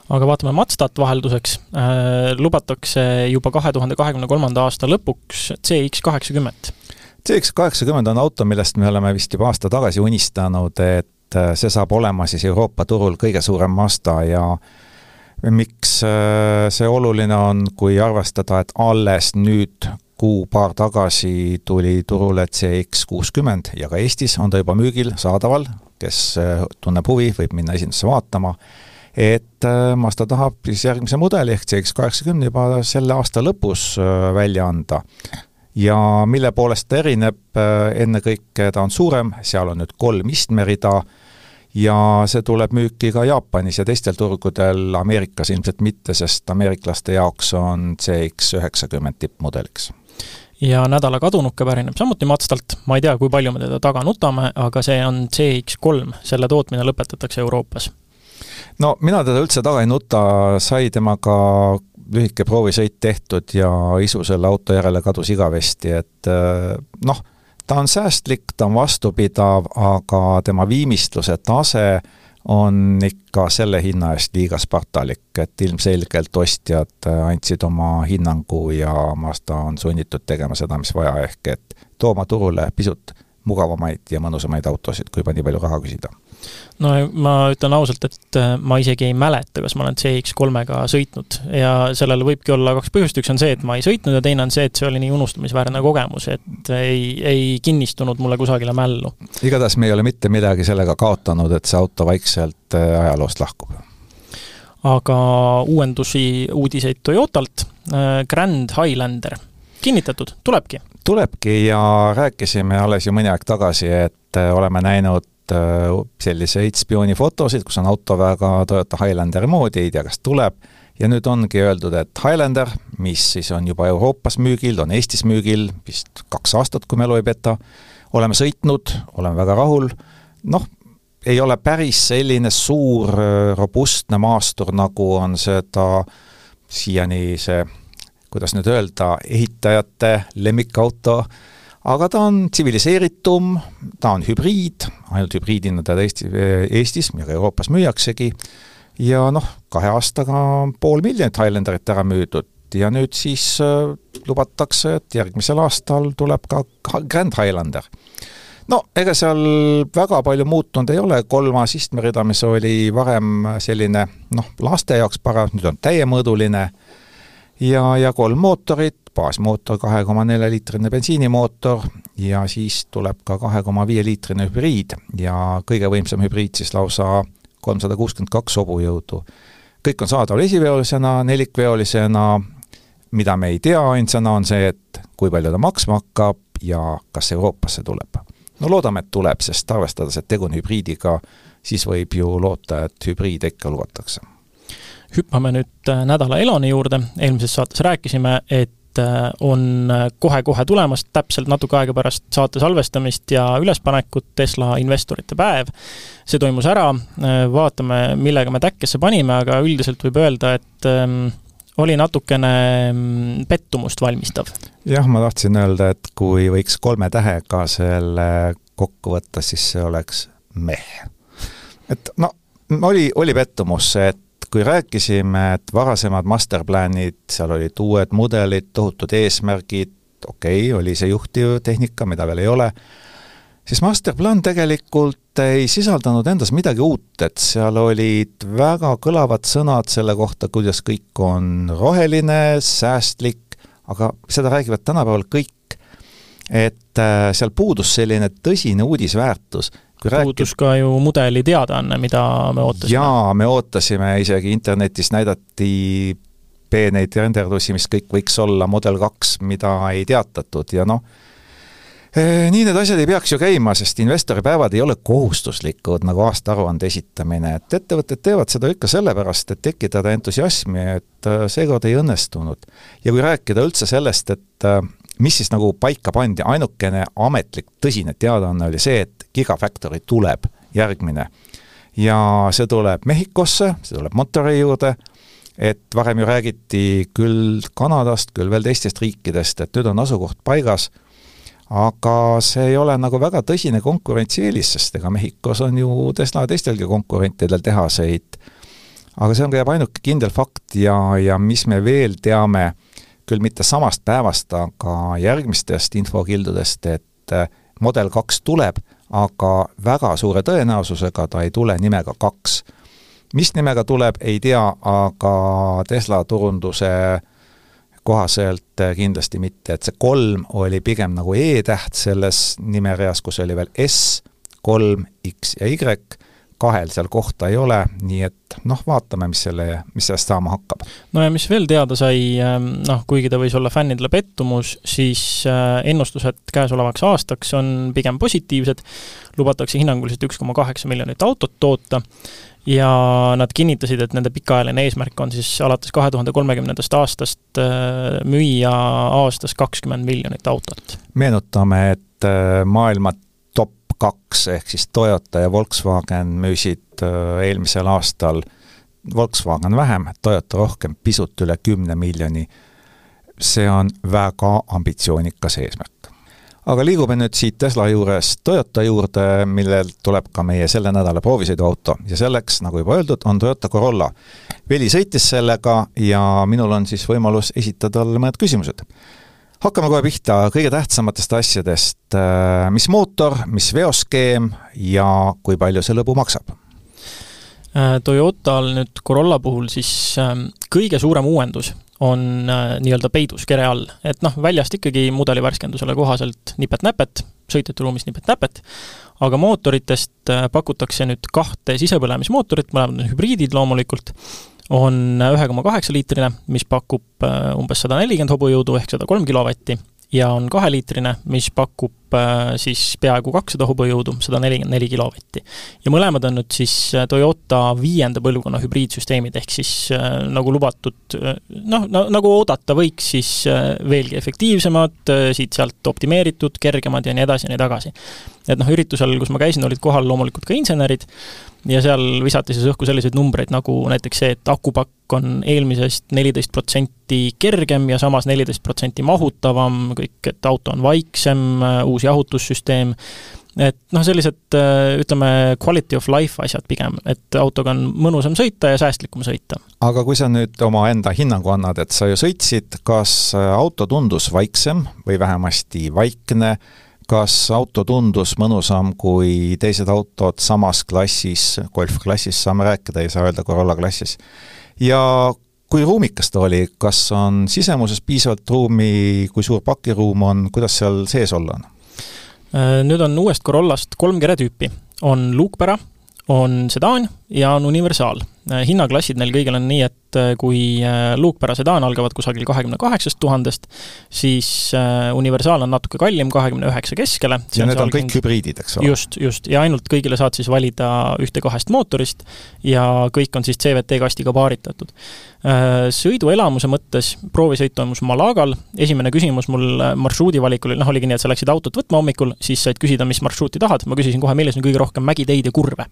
Aga vaatame Mazdat vahelduseks. Äh,, lubatakse juba kahe tuhande kahekümne kolmanda aasta lõpuks CX kaheksakümmend CX kaheksakümmend on auto, millest me oleme vist juba aasta tagasi unistanud, et äh, see saab olema siis Euroopa turul kõige suurem Mazda ja miks äh, see oluline on, kui arvestada, et alles nüüd kuu-paar tagasi tuli turule CX kuuskümmend ja ka Eestis on ta juba müügil, saadaval, kes äh, tunneb huvi, võib minna esindusse vaatama, et Mazda tahab siis järgmise mudeli ehk CX kaheksakümne juba selle aasta lõpus välja anda. Ja mille poolest ta erineb, ennekõike ta on suurem, seal on nüüd kolm istmerida, ja see tuleb müüki ka Jaapanis ja teistel turgudel, Ameerikas ilmselt mitte, sest ameeriklaste jaoks on CX üheksakümmend tippmudeliks. Ja nädala kadunuke pärineb samuti Mazdalt, ma ei tea, kui palju me teda taga nutame, aga see on CX3, selle tootmine lõpetatakse Euroopas. no mina teda üldse taga ei nuta, sai temaga lühike proovisõit tehtud ja isu selle auto järele kadus igavesti, et noh, ta on säästlik, ta on vastupidav, aga tema viimistluse tase on ikka selle hinna eest liiga spartalik, et ilmselgelt ostjad andsid oma hinnangu ja Mazda on sunnitud tegema seda, mis vaja, ehk et tooma turule pisut mugavamaid ja mõnusamaid autosid, kui juba nii palju raha küsida no ma ütlen ausalt, et äh, ma isegi ei mäleta, kas ma olen CX3-ga sõitnud ja sellel võibki olla kaks põhjust, üks on see, et ma ei sõitnud ja teine on see, et see oli nii unustamisväärne kogemus, et ei, ei kinnistunud mulle kusagile mällu. igatahes me ei ole mitte midagi sellega kaotanud, et see auto vaikselt äh, ajaloost lahkub. aga uuendusi, uudiseid Toyotalt, äh, Grand Highlander, kinnitatud, tulebki? tulebki ja rääkisime alles ju mõni aeg tagasi, et oleme näinud selliseid spioonifotosid, kus on auto väga Toyota Highlander moodi, ei tea, kas tuleb, ja nüüd ongi öeldud, et Highlander, mis siis on juba Euroopas müügil, on Eestis müügil vist kaks aastat, kui mälu ei peta, oleme sõitnud, oleme väga rahul, noh, ei ole päris selline suur robustne maastur, nagu on seda siiani see, kuidas nüüd öelda, ehitajate lemmikauto äh, aga ta on tsiviliseeritum, ta on hübriid, ainult hübriidina teda Eesti, Eestis ja ka Euroopas müüaksegi, ja noh, kahe aastaga pool miljonit Highlanderit ära müüdud. Ja nüüd siis äh, lubatakse, et järgmisel aastal tuleb ka Grand Highlander. no ega seal väga palju muutunud ei ole, kolmas istmerida, mis oli varem selline noh, laste jaoks paras, nüüd on täiemõõduline ja, ja kolm mootorit, baasmootor, kahe koma nelja liitrine bensiinimootor ja siis tuleb ka kahe koma viie liitrine hübriid ja kõige võimsam hübriid siis lausa kolmsada kuuskümmend kaks hobujõudu. kõik on saadaval esiveolisena, nelikveolisena, mida me ei tea ainsana, on see, et kui palju ta maksma hakkab ja kas Euroopasse tuleb. no loodame, et tuleb, sest arvestades, et tegu on hübriidiga, siis võib ju loota, et hübriide ikka lubatakse hüppame nüüd nädala elani juurde, eelmises saates rääkisime, et Äh, on äh, kohe-kohe tulemas, täpselt natuke aega pärast saate salvestamist ja ülespanekut Tesla investorite päev. see toimus ära, äh, vaatame, millega me täkkesse panime, aga üldiselt võib öelda, et ähm, oli natukene mm, pettumust valmistav. jah, ma tahtsin öelda, et kui võiks kolme tähega selle kokku võtta, siis see oleks meh. et no, oli, oli pettumus, et kui rääkisime, et varasemad masterplanid, seal olid uued mudelid, tohutud eesmärgid, okei okay,, oli see juhtiv tehnika, mida veel ei ole, siis masterplaan tegelikult ei sisaldanud endas midagi uut, et seal olid väga kõlavad sõnad selle kohta, kuidas kõik on roheline, säästlik, aga seda räägivad tänapäeval kõik. et äh, seal puudus selline tõsine uudisväärtus puudus ka ju mudeli teadaanne, mida me ootasime. jaa, me ootasime, isegi internetis näidati peeneid renderdusi, mis kõik võiks olla Model kaks, mida ei teatatud ja noh, eh, nii need asjad ei peaks ju käima, sest investoripäevad ei ole kohustuslikud nagu aastaaruande esitamine, et ettevõtted teevad seda ikka sellepärast, et tekitada entusiasmi, et eh, seekord ei õnnestunud. ja kui rääkida üldse sellest, et eh, mis siis nagu paika pandi, ainukene ametlik tõsine teadaanne oli see, et Gigafactory tuleb järgmine. ja see tuleb Mehhikosse, see tuleb Monterey juurde, et varem ju räägiti küll Kanadast, küll veel teistest riikidest, et nüüd on asukoht paigas, aga see ei ole nagu väga tõsine konkurentsieelis, sest ega Mehhikos on ju Tesla teistelgi konkurentidel tehaseid. aga see on ka jääb ainuke kindel fakt ja, ja mis me veel teame küll mitte samast päevast, aga järgmistest infokildudest, et äh, Model kaks tuleb, aga väga suure tõenäosusega ta ei tule nimega kaks. mis nimega tuleb, ei tea, aga Tesla turunduse kohaselt kindlasti mitte, et see kolm oli pigem nagu E-täht selles nimereas, kus oli veel S, kolm, X ja Y kahel seal kohta ei ole, nii et noh, vaatame, mis selle, mis sellest saama hakkab. no ja mis veel teada sai, ähm, noh, kuigi ta võis olla fännidele pettumus, siis äh, ennustused käesolevaks aastaks on pigem positiivsed, lubatakse hinnanguliselt üks koma kaheksa miljonit autot toota ja nad kinnitasid, et nende pikaajaline eesmärk on siis alates kahe tuhande kolmekümnendast aastast äh, müüa aastas kakskümmend miljonit autot. meenutame, et äh, maailma kaks, ehk siis Toyota ja Volkswagen müüsid äh, eelmisel aastal, Volkswagen vähem, Toyota rohkem, pisut üle kümne miljoni. see on väga ambitsioonikas eesmärk. aga liigume nüüd siit Tesla juurest Toyota juurde, millel tuleb ka meie selle nädala proovisõiduauto ja selleks, nagu juba öeldud, on Toyota Corolla. Veli sõitis sellega ja minul on siis võimalus esitada talle mõned küsimused hakkame kohe pihta kõige tähtsamatest asjadest, äh, mis mootor, mis veoskeem ja kui palju see lõbu maksab? Äh, Toyotal nüüd Corolla puhul siis ähm, kõige suurem uuendus on äh, nii-öelda peidus kere all, et noh, väljast ikkagi mudeli värskendusele kohaselt nipet-näpet, sõitjate ruumis nipet-näpet, aga mootoritest pakutakse nüüd kahte sisepõlemismootorit, mõlemad on hübriidid loomulikult on ühe koma kaheksa liitrine, mis pakub äh, umbes sada nelikümmend hobujõudu ehk sada kolm kilovatti ja on kaheliitrine, mis pakub siis peaaegu kakssada hobujõudu, sada nelikümmend neli kilovatti. ja mõlemad on nüüd siis äh, Toyota viienda põlvkonna hübriidsüsteemid, ehk siis äh, nagu lubatud noh, nagu oodata võiks, siis veelgi efektiivsemad, siit-sealt optimeeritud, kergemad ja nii edasi ja nii tagasi. et noh, üritusel, kus ma käisin, olid kohal loomulikult ka insenerid ja seal visati siis õhku selliseid numbreid nagu näiteks see, et akupakk on eelmisest neliteist protsenti kergem ja samas neliteist protsenti mahutavam, kõik, et auto on vaiksem, uus jahutussüsteem, et noh, sellised ütleme, quality of life asjad pigem, et autoga on mõnusam sõita ja säästlikum sõita. aga kui sa nüüd omaenda hinnangu annad, et sa ju sõitsid, kas auto tundus vaiksem või vähemasti vaikne, kas auto tundus mõnusam kui teised autod samas klassis, golfklassis saame rääkida, ei saa öelda Corolla klassis, ja kui ruumikas ta oli, kas on sisemuses piisavalt ruumi, kui suur pakiruum on, kuidas seal sees olla on? Äh, nüüd on uuest Corollast kolm keretüüpi, on luukpära, on sedaan ja on universaal. Äh, hinnaklassid neil kõigil on nii, et äh, kui luukpära sedaan algavad kusagil kahekümne kaheksast tuhandest, siis universaal on natuke kallim, kahekümne üheksa keskele. ja need on kõik hübriidid, eks ole? just, just, ja ainult kõigile saad siis valida ühte-kahest mootorist ja kõik on siis CVT kastiga paaritatud. Äh, sõiduelamuse mõttes proovisõit toimus Malagal, esimene küsimus mul äh, marsruudi valikul, noh, oligi nii, et sa läksid autot võtma hommikul, siis said küsida, mis marsruuti tahad, ma küsisin kohe, milles on kõige rohkem mägiteid ja kurve.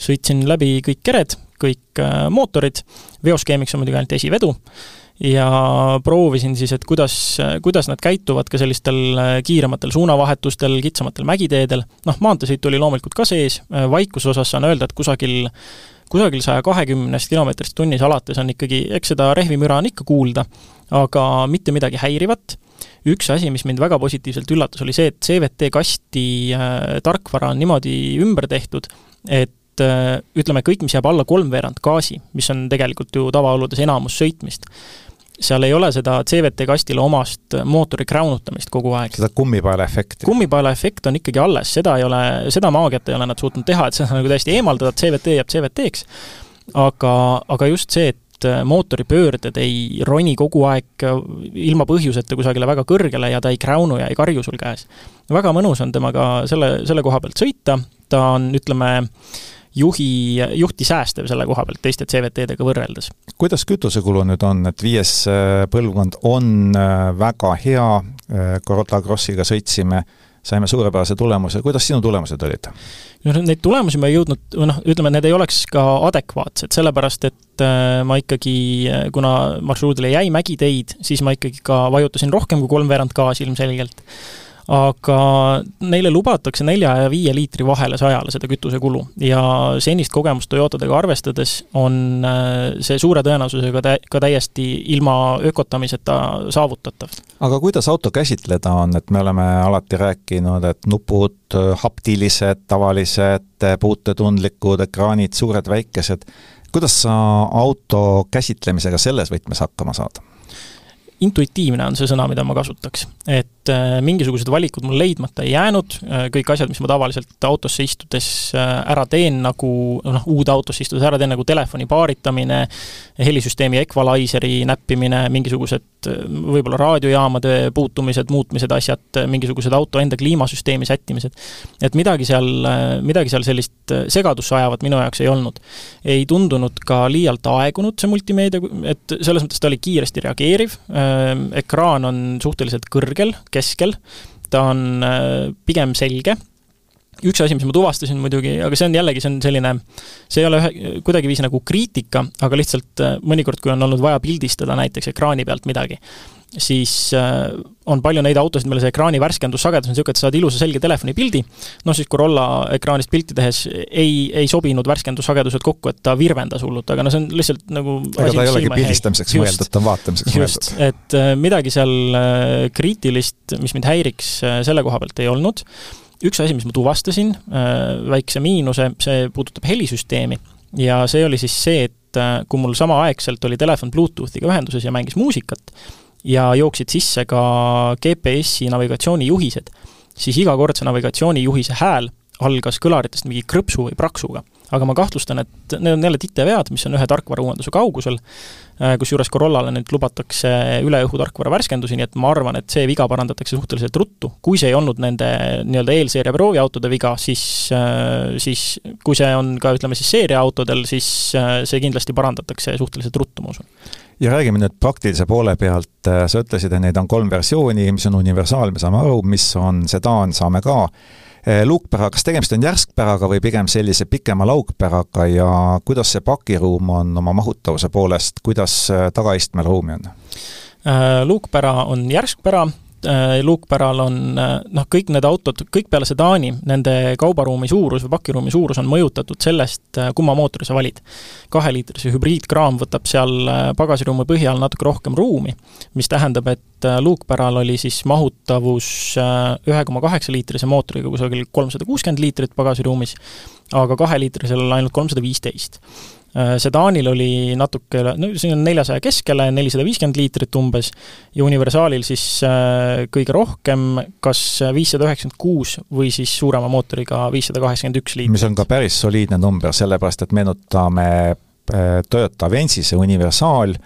Sõitsin läbi kõik kered, kõik äh, mootorid, veoskeemiks on muidugi ainult esivedu, ja proovisin siis, et kuidas, kuidas nad käituvad ka sellistel kiirematel suunavahetustel, kitsamatel mägiteedel, noh, maanteesõit oli loomulikult ka sees, vaikuse osas saan öelda, et kusagil kusagil saja kahekümnest kilomeetrist tunnis alates on ikkagi, eks seda rehvimüra on ikka kuulda, aga mitte midagi häirivat. üks asi, mis mind väga positiivselt üllatas, oli see, et CVT kasti äh, tarkvara on niimoodi ümber tehtud, et äh, ütleme, kõik, mis jääb alla kolmveerand gaasi, mis on tegelikult ju tavaoludes enamus sõitmist, seal ei ole seda CVT kastile omast mootori kraunutamist kogu aeg. seda kummipaela efekti? kummipaela efekt on ikkagi alles, seda ei ole, seda maagiat ei ole nad suutnud teha, et seda nagu täiesti eemaldada, CVT jääb CVT-ks, aga, aga just see, et mootori pöörded ei roni kogu aeg ilma põhjuseta kusagile väga kõrgele ja ta ei kräunu ja ei karju sul käes. väga mõnus on temaga selle, selle koha pealt sõita, ta on, ütleme, juhi, juhti säästev selle koha pealt teiste CVT-dega võrreldes. kuidas kütusekulu nüüd on, et viies äh, põlvkond on äh, väga hea, äh, Corolla Crossiga sõitsime, saime suurepärase tulemuse, kuidas sinu tulemused olid? no neid tulemusi ma ei jõudnud, või noh, ütleme, need ei oleks ka adekvaatsed, sellepärast et ma ikkagi, kuna marsruudile jäi mägiteid, siis ma ikkagi ka vajutasin rohkem kui kolmveerand gaasi ilmselgelt aga neile lubatakse nelja ja viie liitri vahele sajale seda kütusekulu ja senist kogemust Toyotadega arvestades on äh, see suure tõenäosusega tä-, ka täiesti ilma ökotamiseta saavutatav. aga kuidas auto käsitleda on, et me oleme alati rääkinud, et nupud haptilised, tavalised, puutetundlikud, ekraanid suured-väikesed, kuidas sa auto käsitlemisega selles võtmes hakkama saad? Intuitiivne on see sõna, mida ma kasutaks. et äh, mingisugused valikud mul leidmata ei jäänud, äh, kõik asjad, mis ma tavaliselt autosse istudes äh, ära teen, nagu noh, uude autosse istudes ära teen, nagu telefoni paaritamine, helisüsteemi equalizer'i näppimine, mingisugused võib-olla raadiojaamade puutumised, muutmised, asjad, mingisugused auto enda kliimasüsteemi sättimised. et midagi seal, midagi seal sellist segadusse ajavat minu jaoks ei olnud. ei tundunud ka liialt aegunud, see multimeedia, et selles mõttes ta oli kiiresti reageeriv, ekraan on suhteliselt kõrgel, keskel, ta on äh, pigem selge, üks asi, mis ma tuvastasin muidugi, aga see on jällegi, see on selline, see ei ole ühe, kuidagiviisi nagu kriitika, aga lihtsalt äh, mõnikord, kui on olnud vaja pildistada näiteks ekraani pealt midagi, siis äh, on palju neid autosid, millel see ekraani värskendussagedus on niisugune, et sa saad ilusa selge telefonipildi, noh siis Corolla ekraanist pilti tehes ei, ei sobinud värskendussagedused kokku, et ta virvendas hullult, aga no see on lihtsalt nagu ega ta ei olegi pildistamiseks mõeldud, ta on vaatamiseks mõeldud. et äh, midagi seal kriitilist, mis mind häiriks, selle koha pealt ei olnud, üks asi, mis ma tuvastasin, väikse miinuse, see puudutab helisüsteemi ja see oli siis see, et kui mul samaaegselt oli telefon Bluetoothiga ühenduses ja mängis muusikat, ja jooksid sisse ka GPS-i navigatsioonijuhised, siis iga kord see navigatsioonijuhise hääl algas kõlaritest mingi krõpsu või praksuga. Aga ma kahtlustan, et need on jälle titevead, mis on ühe tarkvarauuenduse kaugusel, äh, kusjuures Corollale nüüd lubatakse üle õhu tarkvara värskendusi, nii et ma arvan, et see viga parandatakse suhteliselt ruttu. kui see ei olnud nende nii-öelda eelseeria prooviautode viga, siis, äh, siis kui see on ka ütleme siis seeriaautodel, siis äh, see kindlasti parandatakse suhteliselt ruttu, ma usun ja räägime nüüd praktilise poole pealt, sa ütlesid, et neid on kolm versiooni, mis on universaal, me saame aru, mis on sedaan, saame ka. Eh, luukpära, kas tegemist on järskpäraga või pigem sellise pikema laukpäraga ja kuidas see pakiruum on oma mahutavuse poolest, kuidas eh, tagaistmel ruumi on? Äh, luukpära on järskpära, luukpäral on äh, noh, kõik need autod, kõik peale sedaani, nende kaubaruumi suurus või pakiruumi suurus on mõjutatud sellest, äh, kumma mootori sa valid. kaheliitrise hübriidkraam võtab seal pagasiruumi põhja all natuke rohkem ruumi, mis tähendab, et luukpäral oli siis mahutavus ühe koma kaheksa liitrise mootoriga kusagil kolmsada kuuskümmend liitrit pagasiruumis, aga kaheliitrisel ainult kolmsada viisteist Äh, sedaanil oli natuke no siin on neljasaja keskele, nelisada viiskümmend liitrit umbes, ja universaalil siis äh, kõige rohkem kas viissada üheksakümmend kuus või siis suurema mootoriga viissada kaheksakümmend üks liitrit. mis on ka päris soliidne number, sellepärast et meenutame äh, Toyota Avensise universaal,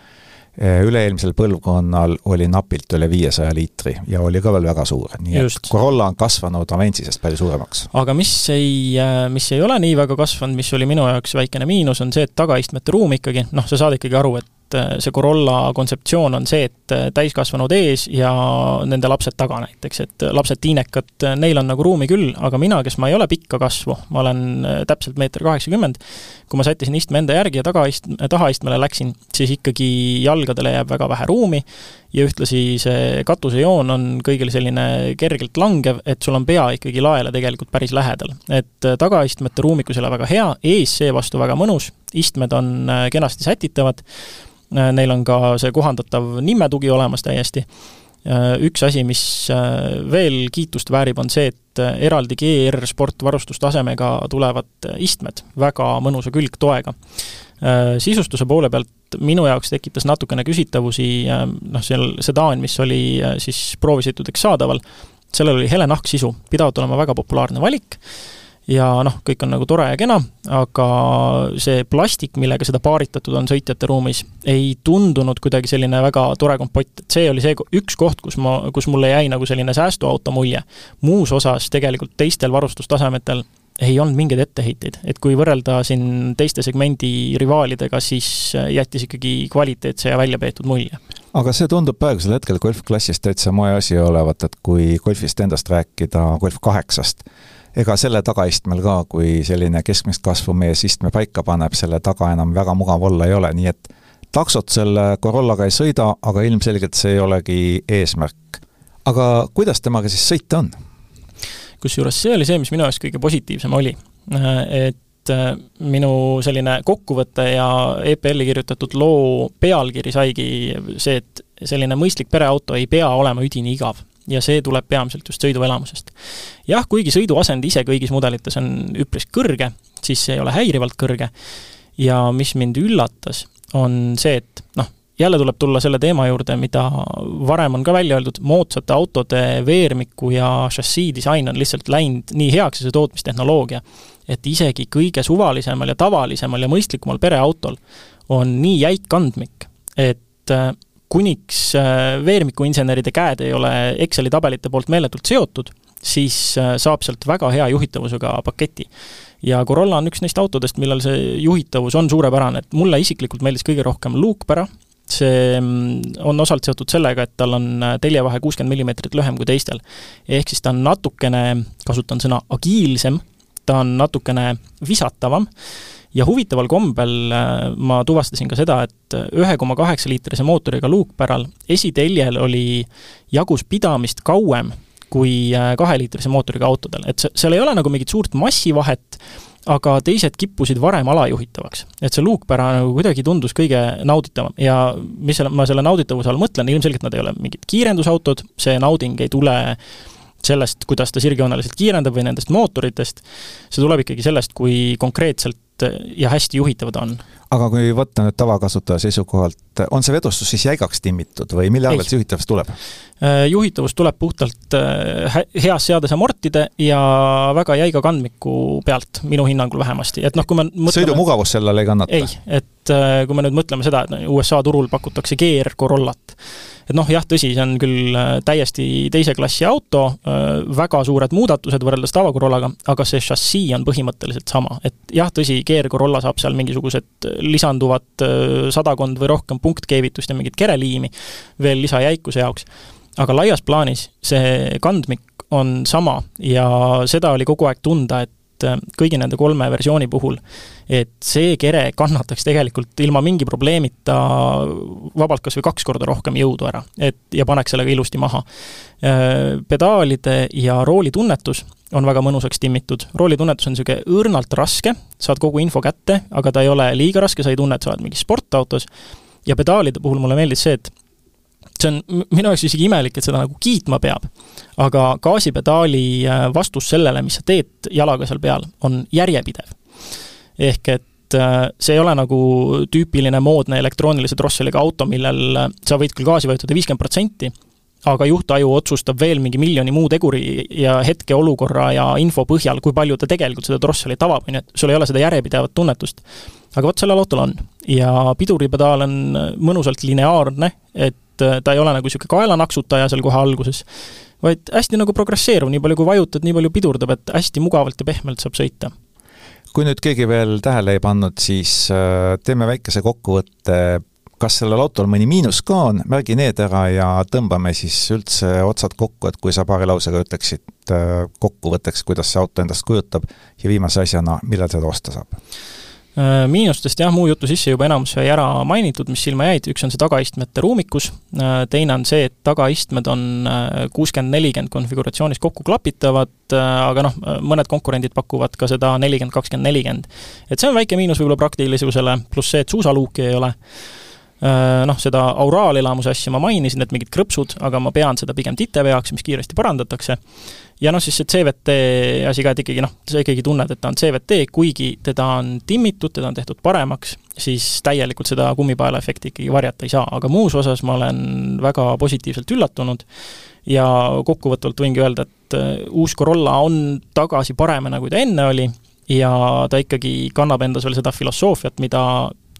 üle-eelmisel põlvkonnal oli napilt üle viiesaja liitri ja oli ka veel väga suur, nii Just. et Corolla on kasvanud Aventsisest palju suuremaks. aga mis ei, äh, mis ei ole nii väga kasvanud, mis oli minu jaoks väikene miinus, on see, et tagaistmete ruum ikkagi, noh, sa saad ikkagi aru, et et äh, see Corolla kontseptsioon on see, et äh, täiskasvanud ees ja nende lapsed taga näiteks, et äh, lapsed tiinekad, neil on nagu ruumi küll, aga mina, kes ma ei ole pikka kasvu, ma olen täpselt meeter kaheksakümmend, kui ma sättisin istme enda järgi ja tagaist-, tahaistmele läksin, siis ikkagi jalgadele jääb väga vähe ruumi ja ühtlasi see katusejoon on kõigil selline kergelt langev, et sul on pea ikkagi laele tegelikult päris lähedal. et tagaistmete ruumikus ei ole väga hea, ees seevastu väga mõnus, istmed on kenasti sätitavad, Äh, neil on ka see kohandatav nimetugi olemas täiesti. Äh, üks asi, mis äh, veel kiitust väärib, on see, et eraldi GR Sport varustustasemega tulevad istmed. Väga mõnusa külgtoega. Sisustuse poole pealt minu jaoks tekitas natukene küsitavusi noh, seal sedaan, mis oli siis proovisõitudeks saadaval, sellel oli hele nahksisu, pidavat olema väga populaarne valik ja noh, kõik on nagu tore ja kena, aga see plastik, millega seda paaritatud on sõitjate ruumis, ei tundunud kuidagi selline väga tore kompott, et see oli see üks koht, kus ma, kus mulle jäi nagu selline säästuauto mulje. muus osas tegelikult teistel varustustasemetel ei olnud mingeid etteheiteid, et kui võrrelda siin teiste segmendi rivaalidega, siis jättis ikkagi kvaliteetse ja väljapeetud mulje. aga see tundub praegusel hetkel golfklassist täitsa moe asi olevat, et kui golfist endast rääkida, golf kaheksast, ega selle tagaistmel ka, kui selline keskmist kasvu mees istme paika paneb, selle taga enam väga mugav olla ei ole, nii et taksot selle Corollaga ei sõida, aga ilmselgelt see ei olegi eesmärk. aga kuidas temaga siis sõita on? kusjuures see oli see, mis minu jaoks kõige positiivsem oli. et äh, minu selline kokkuvõte ja EPL-i kirjutatud loo pealkiri saigi see, et selline mõistlik pereauto ei pea olema üdini igav ja see tuleb peamiselt just sõiduelamusest. jah, kuigi sõiduasend ise kõigis mudelites on üpris kõrge, siis see ei ole häirivalt kõrge ja mis mind üllatas, on see, et noh, jälle tuleb tulla selle teema juurde, mida varem on ka välja öeldud, moodsate autode veermiku ja šassii disain on lihtsalt läinud nii heaks ja see tootmistehnoloogia, et isegi kõige suvalisemal ja tavalisemal ja mõistlikumal pereautol on nii jäik andmik, et äh, kuniks äh, veermikuinseneride käed ei ole Exceli tabelite poolt meeletult seotud, siis äh, saab sealt väga hea juhitavusega paketi. ja Corolla on üks neist autodest, millel see juhitavus on suurepärane, et mulle isiklikult meeldis kõige rohkem luukpära, see mm, on osalt seotud sellega, et tal on teljevahe kuuskümmend millimeetrit lühem kui teistel. ehk siis ta on natukene, kasutan sõna agiilsem, ta on natukene visatavam ja huvitaval kombel äh, ma tuvastasin ka seda, et ühe koma kaheksa liitrise mootoriga luukpäral esiteljel oli jagus pidamist kauem kui äh, kaheliitrise mootoriga autodel, et seal ei ole nagu mingit suurt massivahet, aga teised kippusid varem alajuhitavaks. et see luukpära nagu kuidagi tundus kõige nauditavam. Ja mis selle, ma selle nauditavuse all mõtlen, ilmselgelt nad ei ole mingid kiirendusautod, see nauding ei tule sellest, kuidas ta sirgjooneliselt kiirendab või nendest mootoritest, see tuleb ikkagi sellest, kui konkreetselt ja hästi juhitavad on. aga kui võtta nüüd tavakasutaja seisukohalt, on see vedustus siis jäigaks timmitud või mille arvelt see juhitavus tuleb? Äh, juhitavus tuleb puhtalt äh, heas seades amortide ja väga jäiga kandmiku pealt, minu hinnangul vähemasti, et noh, kui me mõtleme sõidumugavus sellele ei kannata? ei, et äh, kui me nüüd mõtleme seda, et USA turul pakutakse GR Corollat, et noh, jah, tõsi, see on küll äh, täiesti teise klassi auto, äh, väga suured muudatused võrreldes tavakorollaga, aga see šassii on põhimõtteliselt sama. et jah, tõsi, GR Corolla saab seal mingisugused äh, sadakond või rohkem punktkeevitust ja mingit kereliimi veel lisajäikuse jaoks, aga laias plaanis see kandmik on sama ja seda oli kogu aeg tunda, et kõigi nende kolme versiooni puhul et see kere kannataks tegelikult ilma mingi probleemita vabalt kas või kaks korda rohkem jõudu ära, et ja paneks sellega ilusti maha. Äh, pedaalide ja rooli tunnetus on väga mõnusaks timmitud, roolitunnetus on niisugune õrnalt raske, saad kogu info kätte, aga ta ei ole liiga raske, sa ei tunne, et sa oled mingis sportautos, ja pedaalide puhul mulle meeldis see, et see on minu jaoks isegi imelik, et seda nagu kiitma peab, aga gaasipedaali äh, vastus sellele, mis sa teed jalaga seal peal, on järjepidev ehk et äh, see ei ole nagu tüüpiline moodne elektroonilise drosseliga auto, millel äh, sa võid küll gaasi vajutada viiskümmend protsenti, aga juhtaju otsustab veel mingi miljoni muu teguri ja hetkeolukorra ja info põhjal, kui palju ta tegelikult seda drosselit avab, on ju, et sul ei ole seda järjepidevat tunnetust. aga vot sellel autol on. ja piduripedaal on mõnusalt lineaarne, et äh, ta ei ole nagu niisugune kaelanaksutaja seal kohe alguses, vaid hästi nagu progresseeruv, nii palju kui vajutad, nii palju pidurdab, et hästi mugavalt ja pehmelt saab sõita. Kui nüüd keegi veel tähele ei pannud, siis äh, teeme väikese kokkuvõtte, kas sellel autol mõni miinus ka on, märgi need ära ja tõmbame siis üldse otsad kokku, et kui sa paari lausega ütleksid äh, kokkuvõtteks, kuidas see auto endast kujutab. Ja viimase asjana, millal seda osta saab miinustest jah, muu jutu sisse juba enamus sai ära mainitud, mis silma jäid, üks on see tagaistmete ruumikus, äh, teine on see, et tagaistmed on äh, kuuskümmend, nelikümmend konfiguratsioonis kokku klapitavad, aga noh, mõned konkurendid pakuvad ka seda nelikümmend, kakskümmend, nelikümmend. et see on väike miinus võib-olla praktilisusele, pluss see, et suusaluuki ei ole noh, seda auraalelamuse asja ma mainisin, et mingid krõpsud, aga ma pean seda pigem titeveaks, mis kiiresti parandatakse. Ja noh, siis see CVT asi ka, et ikkagi noh, sa ikkagi tunned, et ta on CVT, kuigi teda on timmitud, teda on tehtud paremaks, siis täielikult seda kummipaela efekti ikkagi varjata ei saa, aga muus osas ma olen väga positiivselt üllatunud ja kokkuvõtvalt võingi öelda, et äh, uus Corolla on tagasi paremana, kui ta enne oli, ja ta ikkagi kannab endas veel seda filosoofiat, mida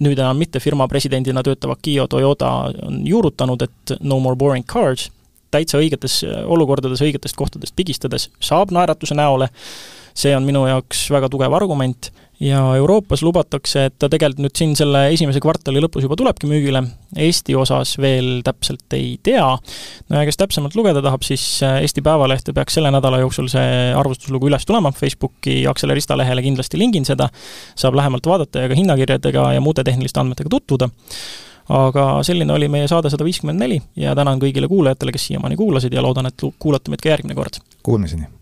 nüüd enam mitte firma presidendina töötav Akio Toyota on juurutanud, et no more boring cars täitsa õigetes äh, olukordades, õigetest kohtadest pigistades saab naeratuse näole, see on minu jaoks väga tugev argument ja Euroopas lubatakse, et ta tegelikult nüüd siin selle esimese kvartali lõpus juba tulebki müügile, Eesti osas veel täpselt ei tea, no ja kes täpsemalt lugeda tahab, siis äh, Eesti Päevalehte peaks selle nädala jooksul see arvustuslugu üles tulema, Facebooki Aksel Rista lehele kindlasti lingin seda, saab lähemalt vaadata ja ka hinnakirjadega ja muude tehniliste andmetega tutvuda. Aga selline oli meie saade sada viiskümmend neli ja tänan kõigile kuulajatele, kes siiamaani kuulasid ja loodan, et kuulate meid ka järgmine kord. Kuulmiseni!